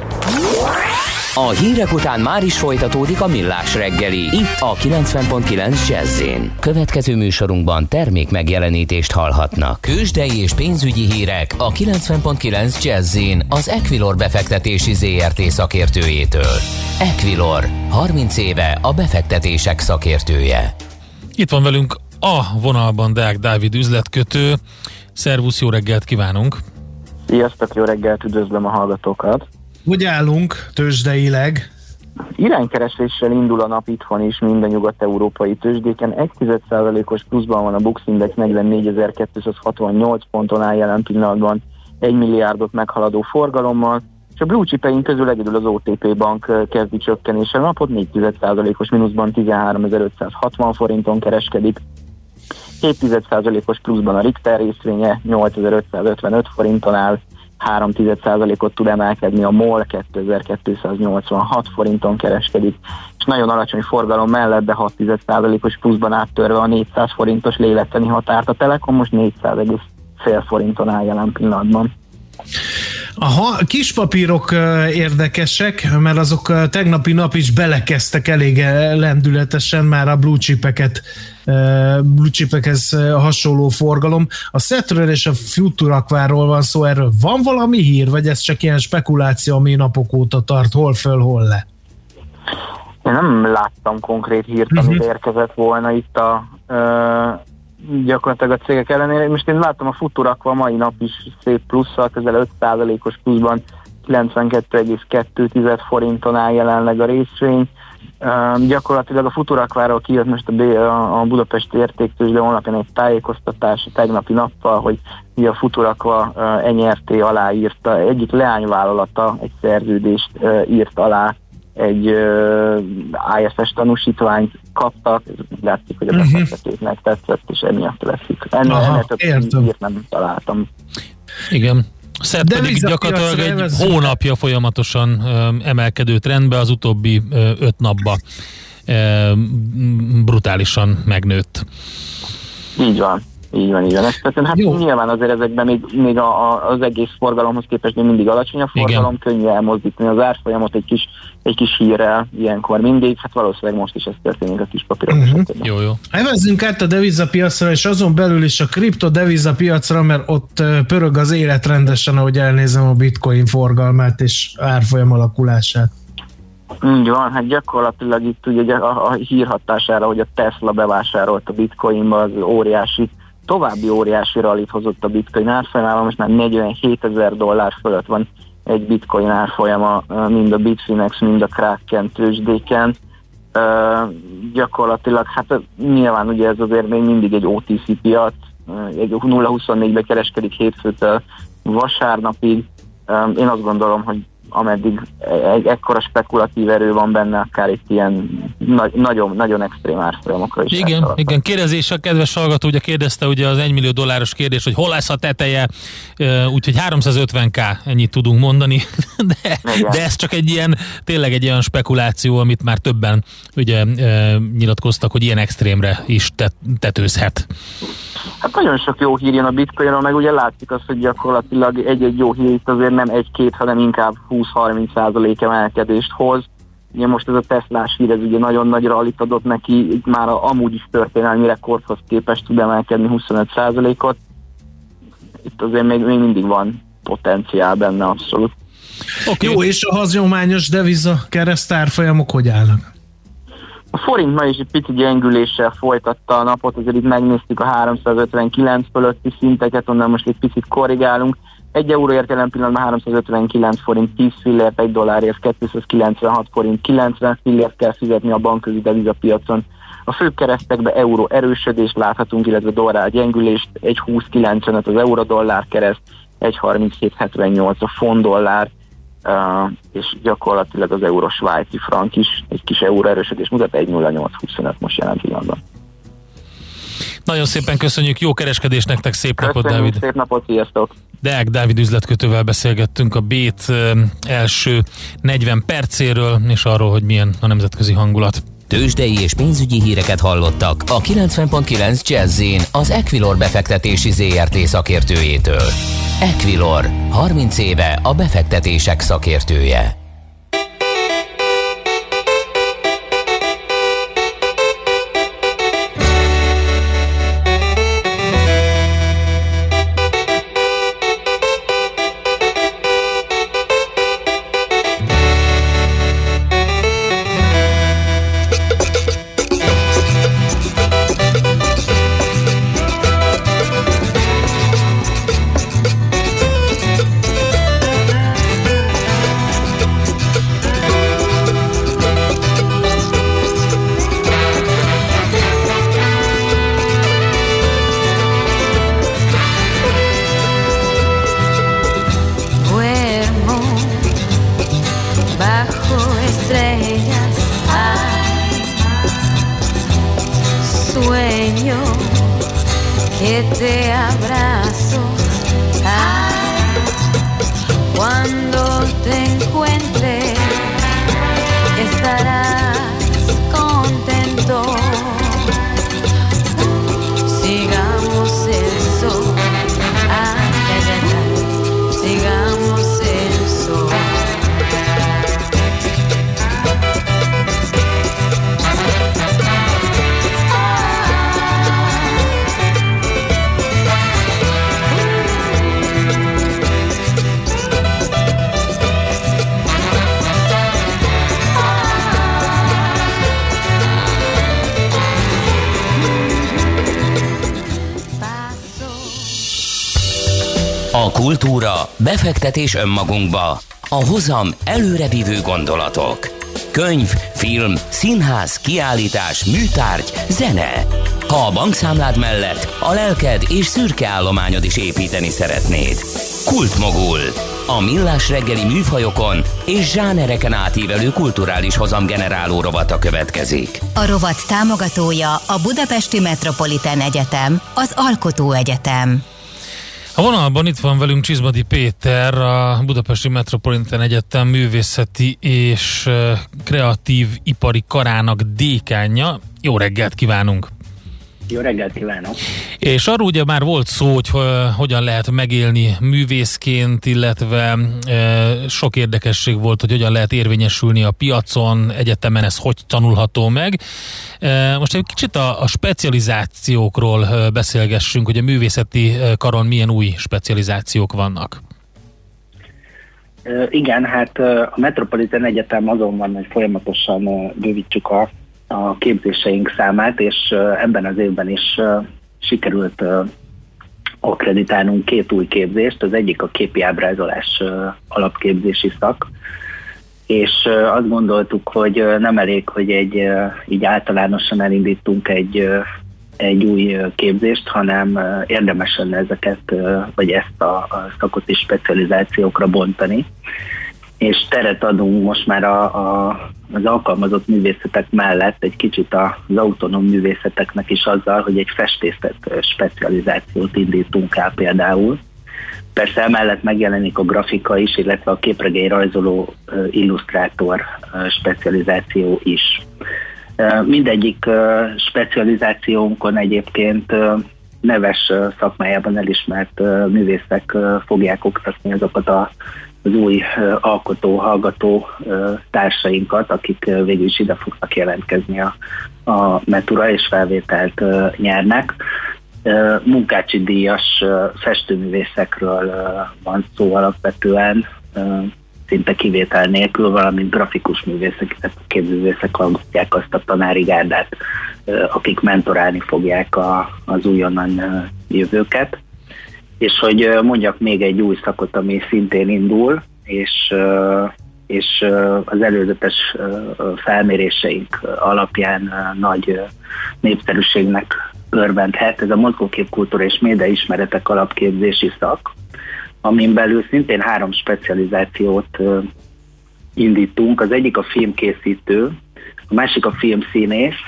A hírek után már is folytatódik a millás reggeli. Itt a 90.9 jazz Következő műsorunkban termék megjelenítést hallhatnak. Kősdei és pénzügyi hírek a 90.9 jazz az Equilor befektetési ZRT szakértőjétől. Equilor, 30 éve a befektetések szakértője. Itt van velünk a vonalban Deák Dávid üzletkötő. Szervusz, jó reggelt kívánunk! Sziasztok, jó reggelt, üdvözlöm a hallgatókat! Hogy állunk tőzsdeileg? Iránykereséssel indul a nap itthon is minden nyugat-európai tőzsdéken. 1,1%-os pluszban van a Bux Index 44.268 ponton áll jelen pillanatban 1 milliárdot meghaladó forgalommal, és a blue chipeink közül egyedül az OTP bank kezdi csökkenéssel napot, 4%-os mínuszban 13.560 forinton kereskedik. 7,1%-os pluszban a Richter részvénye 8555 forinton áll, 3% ot tud emelkedni, a MOL 2286 forinton kereskedik, és nagyon alacsony forgalom mellett, de 6,1%-os pluszban áttörve a 400 forintos lélektani határt. A Telekom most 400,5 forinton áll jelen pillanatban. A kis papírok érdekesek, mert azok tegnapi nap is belekezdtek elég lendületesen már a blue chipeket blue chipekhez hasonló forgalom. A Setről és a Futurakváról van szó, erről van valami hír, vagy ez csak ilyen spekuláció, ami napok óta tart, hol föl, hol le? Én nem láttam konkrét hírt, uh-huh. amit érkezett volna itt a gyakorlatilag a cégek ellenére. Most én láttam a Futurakva mai nap is szép plusszal, közel 5%-os pluszban 92,2 forinton áll jelenleg a részvény. Uh, gyakorlatilag a Futurakváról kijött most a, B, a, a Budapesti értéktős, de honlapján egy tájékoztatás a tegnapi nappal, hogy a Futurakva uh, NRT aláírta, egyik leányvállalata egy szerződést uh, írt alá egy uh, IFS tanúsítványt kaptak, látszik, hogy a mhm. befektetőknek tetszett, és emiatt veszik. Ennél, ennél több írt nem találtam. Igen. Szert pedig gyakorlatilag egy evezünk. hónapja folyamatosan ö, emelkedő trendbe, az utóbbi ö, öt napba ö, brutálisan megnőtt. Így van. Így van, így van. Ezt, tehát, hát Jó. nyilván azért ezekben még, még a, a, az egész forgalomhoz képest még mindig alacsony a forgalom, Igen. könnyű elmozdítani az árfolyamot egy kis, egy kis hírrel ilyenkor mindig, hát valószínűleg most is ez történik a kis papírok uh-huh. Jó, jó. Evezzünk át a devizapiacra, és azon belül is a kriptodevizapiacra, mert ott pörög az élet rendesen, ahogy elnézem a bitcoin forgalmát és árfolyam alakulását. Így van, hát gyakorlatilag itt ugye a, a hírhatására, hogy a Tesla bevásárolt a bitcoinba, az óriási további óriási rallit hozott a bitcoin árfolyamában, most már 47 ezer dollár fölött van egy bitcoin árfolyama, mind a Bitfinex, mind a Kraken tőzsdéken. Uh, gyakorlatilag, hát nyilván ugye ez azért még mindig egy OTC piac, egy 0-24-be kereskedik hétfőtől vasárnapig. Uh, én azt gondolom, hogy ameddig egy ekkora spekulatív erő van benne, akár itt ilyen nagy, nagyon, nagyon extrém árfolyamokra is. Igen, igen, kérdezés a kedves hallgató ugye kérdezte ugye az 1 millió dolláros kérdés, hogy hol lesz a teteje, úgyhogy 350k ennyit tudunk mondani, *laughs* de, de ez csak egy ilyen, tényleg egy ilyen spekuláció, amit már többen ugye nyilatkoztak, hogy ilyen extrémre is tetőzhet. Hát nagyon sok jó hír jön a bitcoinról, meg ugye látszik azt, hogy gyakorlatilag egy-egy jó hír itt azért nem egy-két, hanem inkább 20-30 százalék emelkedést hoz. Ugye most ez a Teslás hír, ez ugye nagyon nagy rallit adott neki, már a, amúgy is történelmi rekordhoz képest tud emelkedni 25 százalékot. Itt azért még, még mindig van potenciál benne abszolút. Okay. Jó, és a hagyományos deviza keresztárfolyamok hogy állnak? A forint ma is egy pici gyengüléssel folytatta a napot, azért itt megnéztük a 359 fölötti szinteket, onnan most egy picit korrigálunk. Egy euróért jelen pillanatban 359 forint 10 fillért, egy dollárért 296 forint 90 fillért kell fizetni a bankközi devizapiacon. A főbb keresztekbe euró erősödést láthatunk, illetve dollár gyengülést, egy 20,95 az euró-dollár kereszt, egy 37,78 a font dollár, uh, és gyakorlatilag az euró svájci frank is egy kis euró erősödés mutat, 1,0825 most jelen pillanatban. Nagyon szépen köszönjük, jó kereskedés nektek, szép Köszönjük, napot, Dávid! szép napot, sziasztok! Deák Dávid üzletkötővel beszélgettünk a Bét első 40 percéről, és arról, hogy milyen a nemzetközi hangulat. Tőzsdei és pénzügyi híreket hallottak a 90.9 jazz az Equilor befektetési ZRT szakértőjétől. Equilor, 30 éve a befektetések szakértője. Kultúra, befektetés önmagunkba. A hozam előrevívő gondolatok. Könyv, film, színház, kiállítás, műtárgy, zene. Ha a bankszámlád mellett a lelked és szürke állományod is építeni szeretnéd. Kultmogul. A millás reggeli műfajokon és zsánereken átívelő kulturális hozamgeneráló rovata következik. A rovat támogatója a Budapesti Metropolitán Egyetem, az Alkotó Egyetem. A vonalban itt van velünk Csizmadi Péter, a Budapesti Metropolitan Egyetem művészeti és kreatív ipari karának dékánja. Jó reggelt kívánunk! Jó reggelt kívánok! És arról ugye már volt szó, hogy hogyan lehet megélni művészként, illetve sok érdekesség volt, hogy hogyan lehet érvényesülni a piacon, egyetemen ez hogy tanulható meg. Most egy kicsit a, a specializációkról beszélgessünk, hogy a művészeti karon milyen új specializációk vannak. Igen, hát a Metropolitan Egyetem azon van, hogy folyamatosan ö, bővítsük a, a képzéseink számát, és ebben az évben is sikerült ö, akkreditálnunk két új képzést. Az egyik a képi ábrázolás alapképzési szak, és azt gondoltuk, hogy nem elég, hogy egy így általánosan elindítunk egy egy új képzést, hanem ö, érdemes lenne ezeket, vagy ezt a, a szakot is specializációkra bontani. És teret adunk most már a, a, az alkalmazott művészetek mellett egy kicsit az autonóm művészeteknek is azzal, hogy egy festészet specializációt indítunk el például. Persze emellett megjelenik a grafika is, illetve a képregény rajzoló illusztrátor specializáció is. Mindegyik specializációnkon egyébként neves szakmájában elismert művészek fogják oktatni azokat a, az új alkotó, hallgató társainkat, akik végül is ide fognak jelentkezni a, a Metura és felvételt nyernek. Munkácsi díjas festőművészekről van szó alapvetően, szinte kivétel nélkül, valamint grafikus művészek, képzőművészek hallgatják azt a tanári gárdát, akik mentorálni fogják a, az újonnan jövőket. És hogy mondjak még egy új szakot, ami szintén indul, és, és az előzetes felméréseink alapján nagy népszerűségnek örvendhet. Ez a mozgóképkultúra és média ismeretek alapképzési szak, amin belül szintén három specializációt indítunk. Az egyik a filmkészítő, a másik a filmszínész,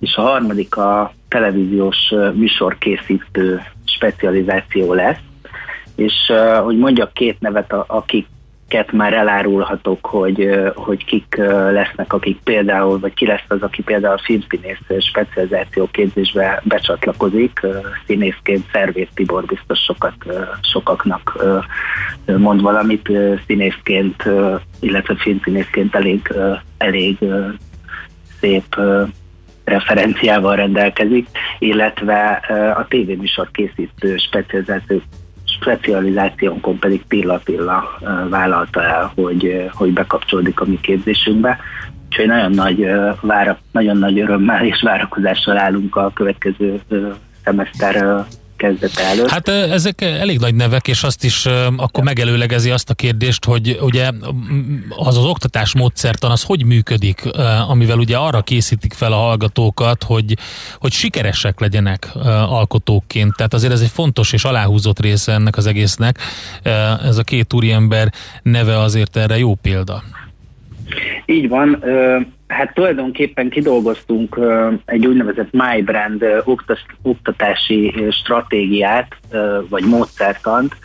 és a harmadik a televíziós műsorkészítő specializáció lesz. És hogy mondjak két nevet, a- akiket már elárulhatok, hogy, hogy kik lesznek, akik például, vagy ki lesz az, aki például a filmszínész specializáció képzésbe becsatlakozik, színészként Szervét Tibor biztos sokat, sokaknak mond valamit, színészként, illetve filmszínészként elég, elég szép referenciával rendelkezik, illetve a tévéműsor készítő specializáció specializációnkon pedig pilla-pilla vállalta el, hogy, hogy bekapcsolódik a mi képzésünkbe. Úgyhogy nagyon nagy, vára, nagyon nagy örömmel és várakozással állunk a következő szemeszter kezdete előtt. Hát ezek elég nagy nevek, és azt is akkor megelőlegezi azt a kérdést, hogy ugye az az oktatás módszertan az hogy működik, amivel ugye arra készítik fel a hallgatókat, hogy, hogy sikeresek legyenek alkotóként. Tehát azért ez egy fontos és aláhúzott része ennek az egésznek. Ez a két úriember neve azért erre jó példa. Így van, hát tulajdonképpen kidolgoztunk egy úgynevezett MyBrand oktatási stratégiát, vagy módszertant,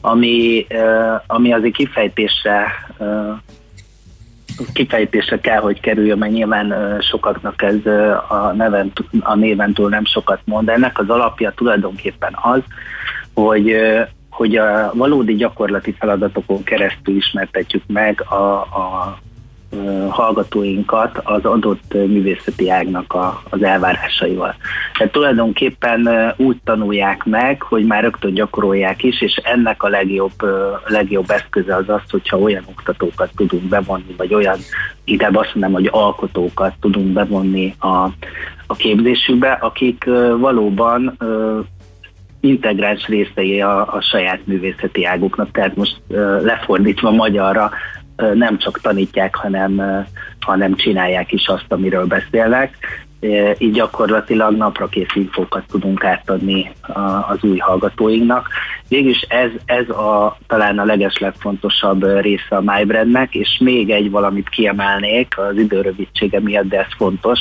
ami, ami azért kifejtésre kifejtésre kell, hogy kerüljön, mert nyilván sokaknak ez a, neven, a néven túl nem sokat mond. Ennek az alapja tulajdonképpen az, hogy hogy a valódi gyakorlati feladatokon keresztül ismertetjük meg a, a hallgatóinkat az adott ö, művészeti ágnak a, az elvárásaival. Tehát tulajdonképpen ö, úgy tanulják meg, hogy már rögtön gyakorolják is, és ennek a legjobb, ö, legjobb eszköze az az, hogyha olyan oktatókat tudunk bevonni, vagy olyan, inkább azt mondom, hogy alkotókat tudunk bevonni a, a képzésükbe, akik ö, valóban ö, integráns részei a, a saját művészeti águknak, tehát most uh, lefordítva magyarra nem csak tanítják, hanem, hanem csinálják is azt, amiről beszélnek. Így gyakorlatilag naprakész infókat tudunk átadni az új hallgatóinknak. Végülis ez, ez a, talán a legeslegfontosabb része a MyBrandnek, és még egy valamit kiemelnék az időrövidsége miatt, de ez fontos,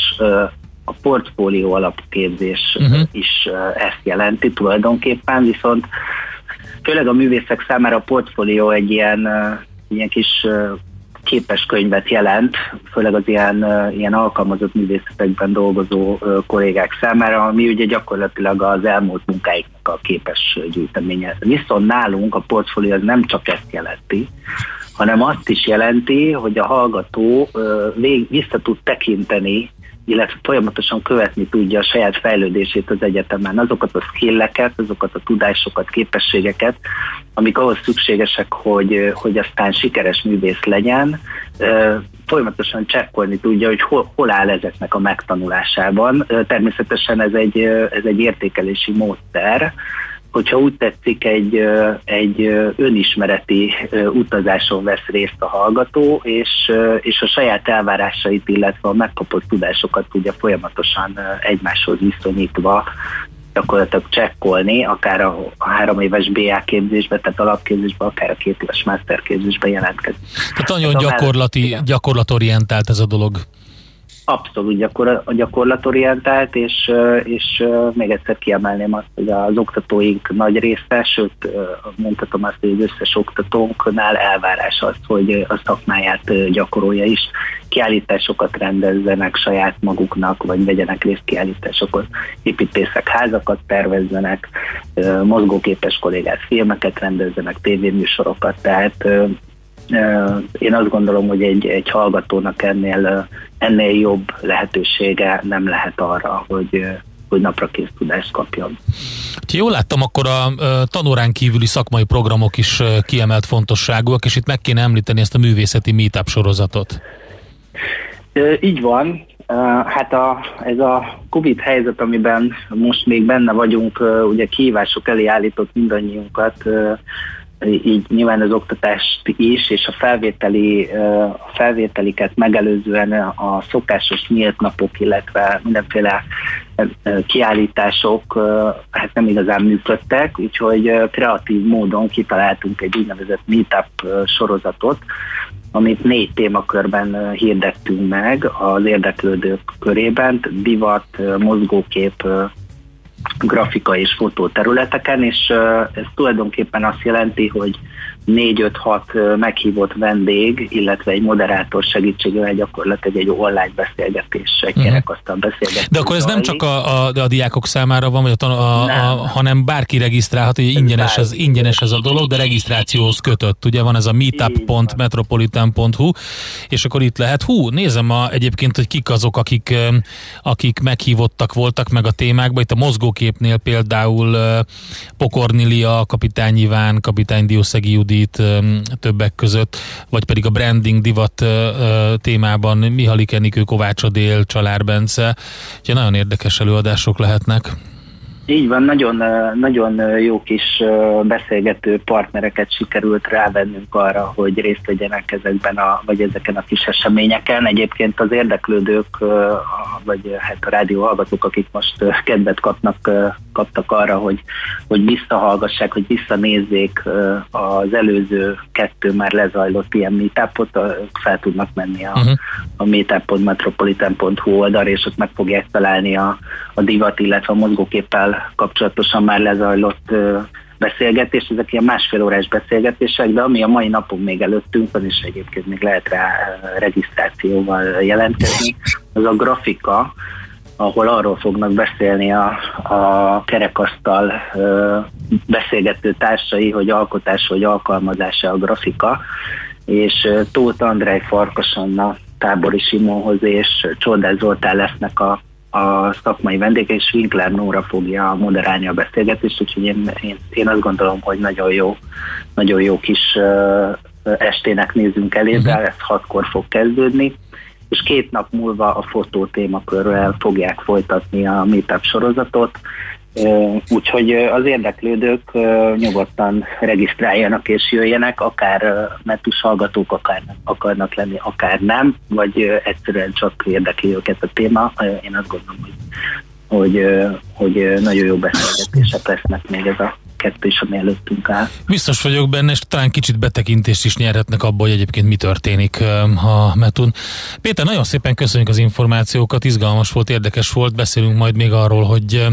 a portfólió alapképzés uh-huh. is ezt jelenti tulajdonképpen, viszont főleg a művészek számára a portfólió egy ilyen, ilyen kis képes könyvet jelent, főleg az ilyen, ilyen alkalmazott művészetekben dolgozó kollégák számára, ami ugye gyakorlatilag az elmúlt munkáiknak a képes gyűjteménye. Viszont nálunk a portfólió az nem csak ezt jelenti, hanem azt is jelenti, hogy a hallgató vég, vissza tud tekinteni illetve folyamatosan követni tudja a saját fejlődését az egyetemen, azokat a skilleket, azokat a tudásokat, képességeket, amik ahhoz szükségesek, hogy, hogy aztán sikeres művész legyen, folyamatosan csekkolni tudja, hogy hol, hol áll ezeknek a megtanulásában. Természetesen ez egy, ez egy értékelési módszer, hogyha úgy tetszik, egy, egy önismereti utazáson vesz részt a hallgató, és, és a saját elvárásait, illetve a megkapott tudásokat tudja folyamatosan egymáshoz viszonyítva gyakorlatilag csekkolni, akár a, a három éves BA képzésbe, tehát alapképzésbe, akár a két éves master képzésbe jelentkezni. Tehát nagyon gyakorlati, gyakorlatorientált ez a dolog. Abszolút gyakor, gyakorlatorientált, és, és még egyszer kiemelném azt, hogy az oktatóink nagy része, sőt mondhatom azt, hogy az összes oktatónknál elvárás az, hogy a szakmáját gyakorolja is. Kiállításokat rendezzenek saját maguknak, vagy vegyenek részt kiállításokon, építészek házakat tervezzenek, mozgóképes kollégát filmeket rendezzenek, tévéműsorokat, tehát én azt gondolom, hogy egy, egy hallgatónak ennél, ennél jobb lehetősége nem lehet arra, hogy, hogy napra kész tudást kapjon. Ha jól láttam, akkor a tanórán kívüli szakmai programok is kiemelt fontosságúak, és itt meg kéne említeni ezt a művészeti meetup sorozatot. Így van. Hát a, ez a Covid helyzet, amiben most még benne vagyunk, ugye kihívások elé állított mindannyiunkat, így nyilván az oktatást is, és a felvételi, a felvételiket megelőzően a szokásos nyílt napok, illetve mindenféle kiállítások hát nem igazán működtek, úgyhogy kreatív módon kitaláltunk egy úgynevezett meetup sorozatot, amit négy témakörben hirdettünk meg az érdeklődők körében, divat, mozgókép, grafika és fotó területeken, és ez tulajdonképpen azt jelenti, hogy 4-5-6 meghívott vendég, illetve egy moderátor segítségével gyakorlatilag egy online beszélgetés, egy uh-huh. kerekasztal beszélgetés. De akkor ez nem csak a, a, a diákok számára van, vagy a, a, a, hanem bárki regisztrálhat, hogy ingyenes ez, ingyenes ez a dolog, de regisztrációhoz kötött. Ugye van ez a meetup.metropolitan.hu, és akkor itt lehet, hú, nézem a, egyébként, hogy kik azok, akik, akik meghívottak voltak meg a témákba. Itt a mozgóképnél például Pokornilia, Kapitány Iván, Kapitány Diószegi Judi, Judit többek között, vagy pedig a branding divat témában Mihalik Enikő, Kovács Adél, Csalár Bence. Úgyhogy nagyon érdekes előadások lehetnek. Így van, nagyon, nagyon jó kis beszélgető partnereket sikerült rávennünk arra, hogy részt vegyenek ezekben a, vagy ezeken a kis eseményeken. Egyébként az érdeklődők, vagy hát a rádió hallgatók, akik most kedvet kapnak, kaptak arra, hogy, hogy visszahallgassák, hogy visszanézzék az előző kettő már lezajlott ilyen meetupot, fel tudnak menni a, Mhm. a meetup.metropolitan.hu oldalra, és ott meg fogják találni a, a divat, illetve a mozgóképpel kapcsolatosan már lezajlott beszélgetés, ezek ilyen másfél órás beszélgetések, de ami a mai napon még előttünk van, és egyébként még lehet rá regisztrációval jelentkezni, az a grafika, ahol arról fognak beszélni a, a kerekasztal ö, beszélgető társai, hogy alkotás vagy alkalmazása a grafika, és Tóth Andrej Farkas Anna, Tábori Simonhoz és Csordás Zoltán lesznek a, a szakmai vendége, és Winkler Nóra fogja moderálni a beszélgetést, úgyhogy én, én, én azt gondolom, hogy nagyon jó, nagyon jó kis ö, estének nézünk elébe, ez hatkor fog kezdődni és két nap múlva a fotó témakörrel fogják folytatni a Meetup sorozatot, úgyhogy az érdeklődők nyugodtan regisztráljanak és jöjjenek, akár metus hallgatók akár akarnak lenni, akár nem, vagy egyszerűen csak érdekli őket a téma. Én azt gondolom, hogy, hogy, hogy nagyon jó beszélgetések lesznek még ez a kettő is, ami előttünk áll. Biztos vagyok benne, és talán kicsit betekintést is nyerhetnek abba, hogy egyébként mi történik a Metun. Péter, nagyon szépen köszönjük az információkat, izgalmas volt, érdekes volt, beszélünk majd még arról, hogy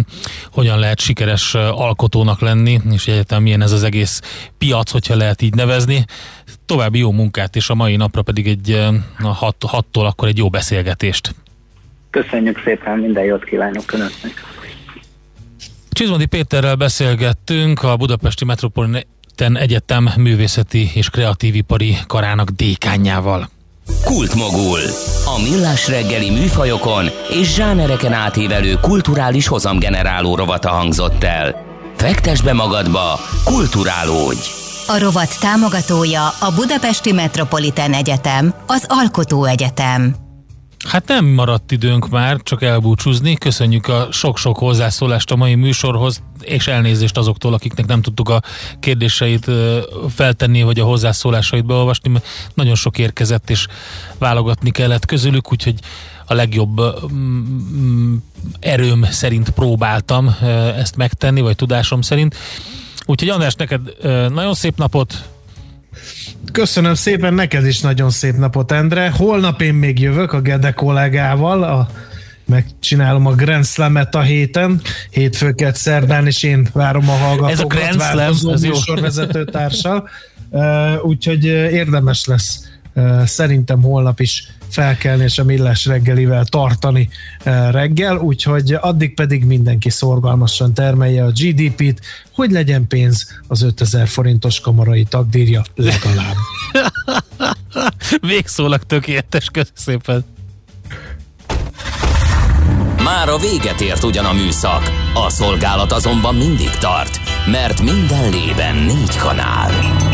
hogyan lehet sikeres alkotónak lenni, és egyetem milyen ez az egész piac, hogyha lehet így nevezni. További jó munkát, és a mai napra pedig egy a hat, hattól akkor egy jó beszélgetést. Köszönjük szépen, minden jót kívánok Önöknek! Csizmadi Péterrel beszélgettünk a Budapesti Metropolitan Egyetem művészeti és kreatív ipari karának dékányjával. Kultmogul. A millás reggeli műfajokon és zsánereken átívelő kulturális hozamgeneráló rovata hangzott el. Fektes be magadba, kulturálódj! A rovat támogatója a Budapesti Metropolitan Egyetem, az Alkotó Egyetem. Hát nem maradt időnk már, csak elbúcsúzni. Köszönjük a sok-sok hozzászólást a mai műsorhoz, és elnézést azoktól, akiknek nem tudtuk a kérdéseit feltenni, vagy a hozzászólásait beolvasni, mert nagyon sok érkezett, és válogatni kellett közülük, úgyhogy a legjobb erőm szerint próbáltam ezt megtenni, vagy tudásom szerint. Úgyhogy András, neked nagyon szép napot, Köszönöm szépen, neked is nagyon szép napot, Endre. Holnap én még jövök a Gede kollégával, a, megcsinálom a Grand Slam-et a héten, hétfőket szerdán, és én várom a hallgatókat. Ez a Grand Slam, ez jó. műsorvezető társal. Uh, úgyhogy érdemes lesz uh, szerintem holnap is felkelni és a millás reggelivel tartani uh, reggel, úgyhogy addig pedig mindenki szorgalmasan termelje a GDP-t, hogy legyen pénz az 5000 forintos kamarai tagdírja legalább. *laughs* végszólag tökéletes, köszönöm szépen. Már a véget ért ugyan a műszak, a szolgálat azonban mindig tart, mert minden lében négy kanál.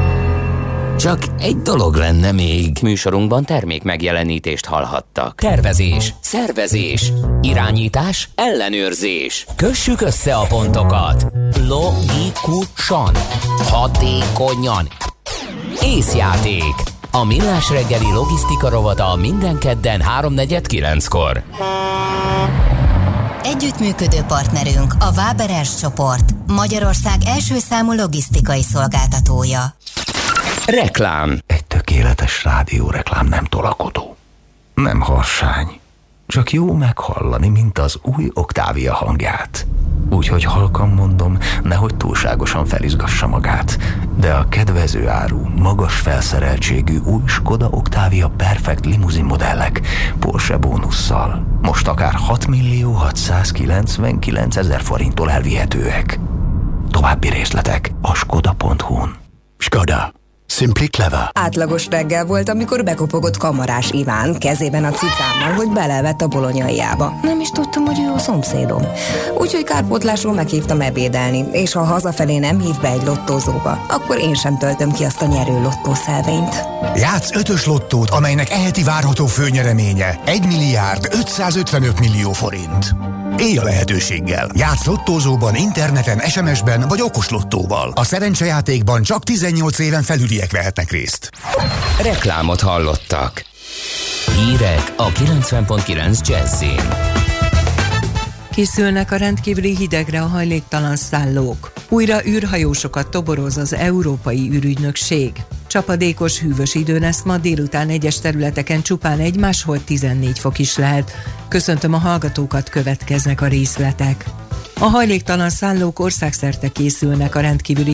Csak egy dolog lenne még. Műsorunkban termék megjelenítést hallhattak. Tervezés, szervezés, irányítás, ellenőrzés. Kössük össze a pontokat. Logikusan, hatékonyan. Észjáték. A Millás reggeli logisztika rovata minden kedden 3.49-kor. Együttműködő partnerünk a Váberes csoport, Magyarország első számú logisztikai szolgáltatója. Reklám. Egy tökéletes rádióreklám nem tolakodó. Nem harsány. Csak jó meghallani, mint az új Octavia hangját. Úgyhogy halkan mondom, nehogy túlságosan felizgassa magát. De a kedvező áru, magas felszereltségű új Skoda Octavia Perfect limuzin modellek Porsche bónusszal most akár 6 millió 699 ezer forinttól elvihetőek. További részletek a skoda.hu-n. Skoda. Simply clever. Átlagos reggel volt, amikor bekopogott kamarás Iván kezében a cicámmal, hogy belevett a bolonyaiába. Nem is tudtam, hogy ő a szomszédom. Úgyhogy kárpótlásról meghívtam ebédelni, és ha hazafelé nem hív be egy lottózóba, akkor én sem töltöm ki azt a nyerő lottószelvényt. Játsz ötös lottót, amelynek eheti várható főnyereménye 1 milliárd 555 millió forint. Élj a lehetőséggel. Játsz lottózóban, interneten, SMS-ben vagy okos-lottóval. A szerencsejátékban csak 18 éven felüliek vehetnek részt. Reklámot hallottak. Hírek a 90.9 Jazzin. Készülnek a rendkívüli hidegre a hajléktalan szállók. Újra űrhajósokat toboroz az Európai űrügynökség. Csapadékos, hűvös idő lesz ma délután egyes területeken csupán egy, máshol 14 fok is lehet. Köszöntöm a hallgatókat, következnek a részletek. A hajléktalan szállók országszerte készülnek a rendkívüli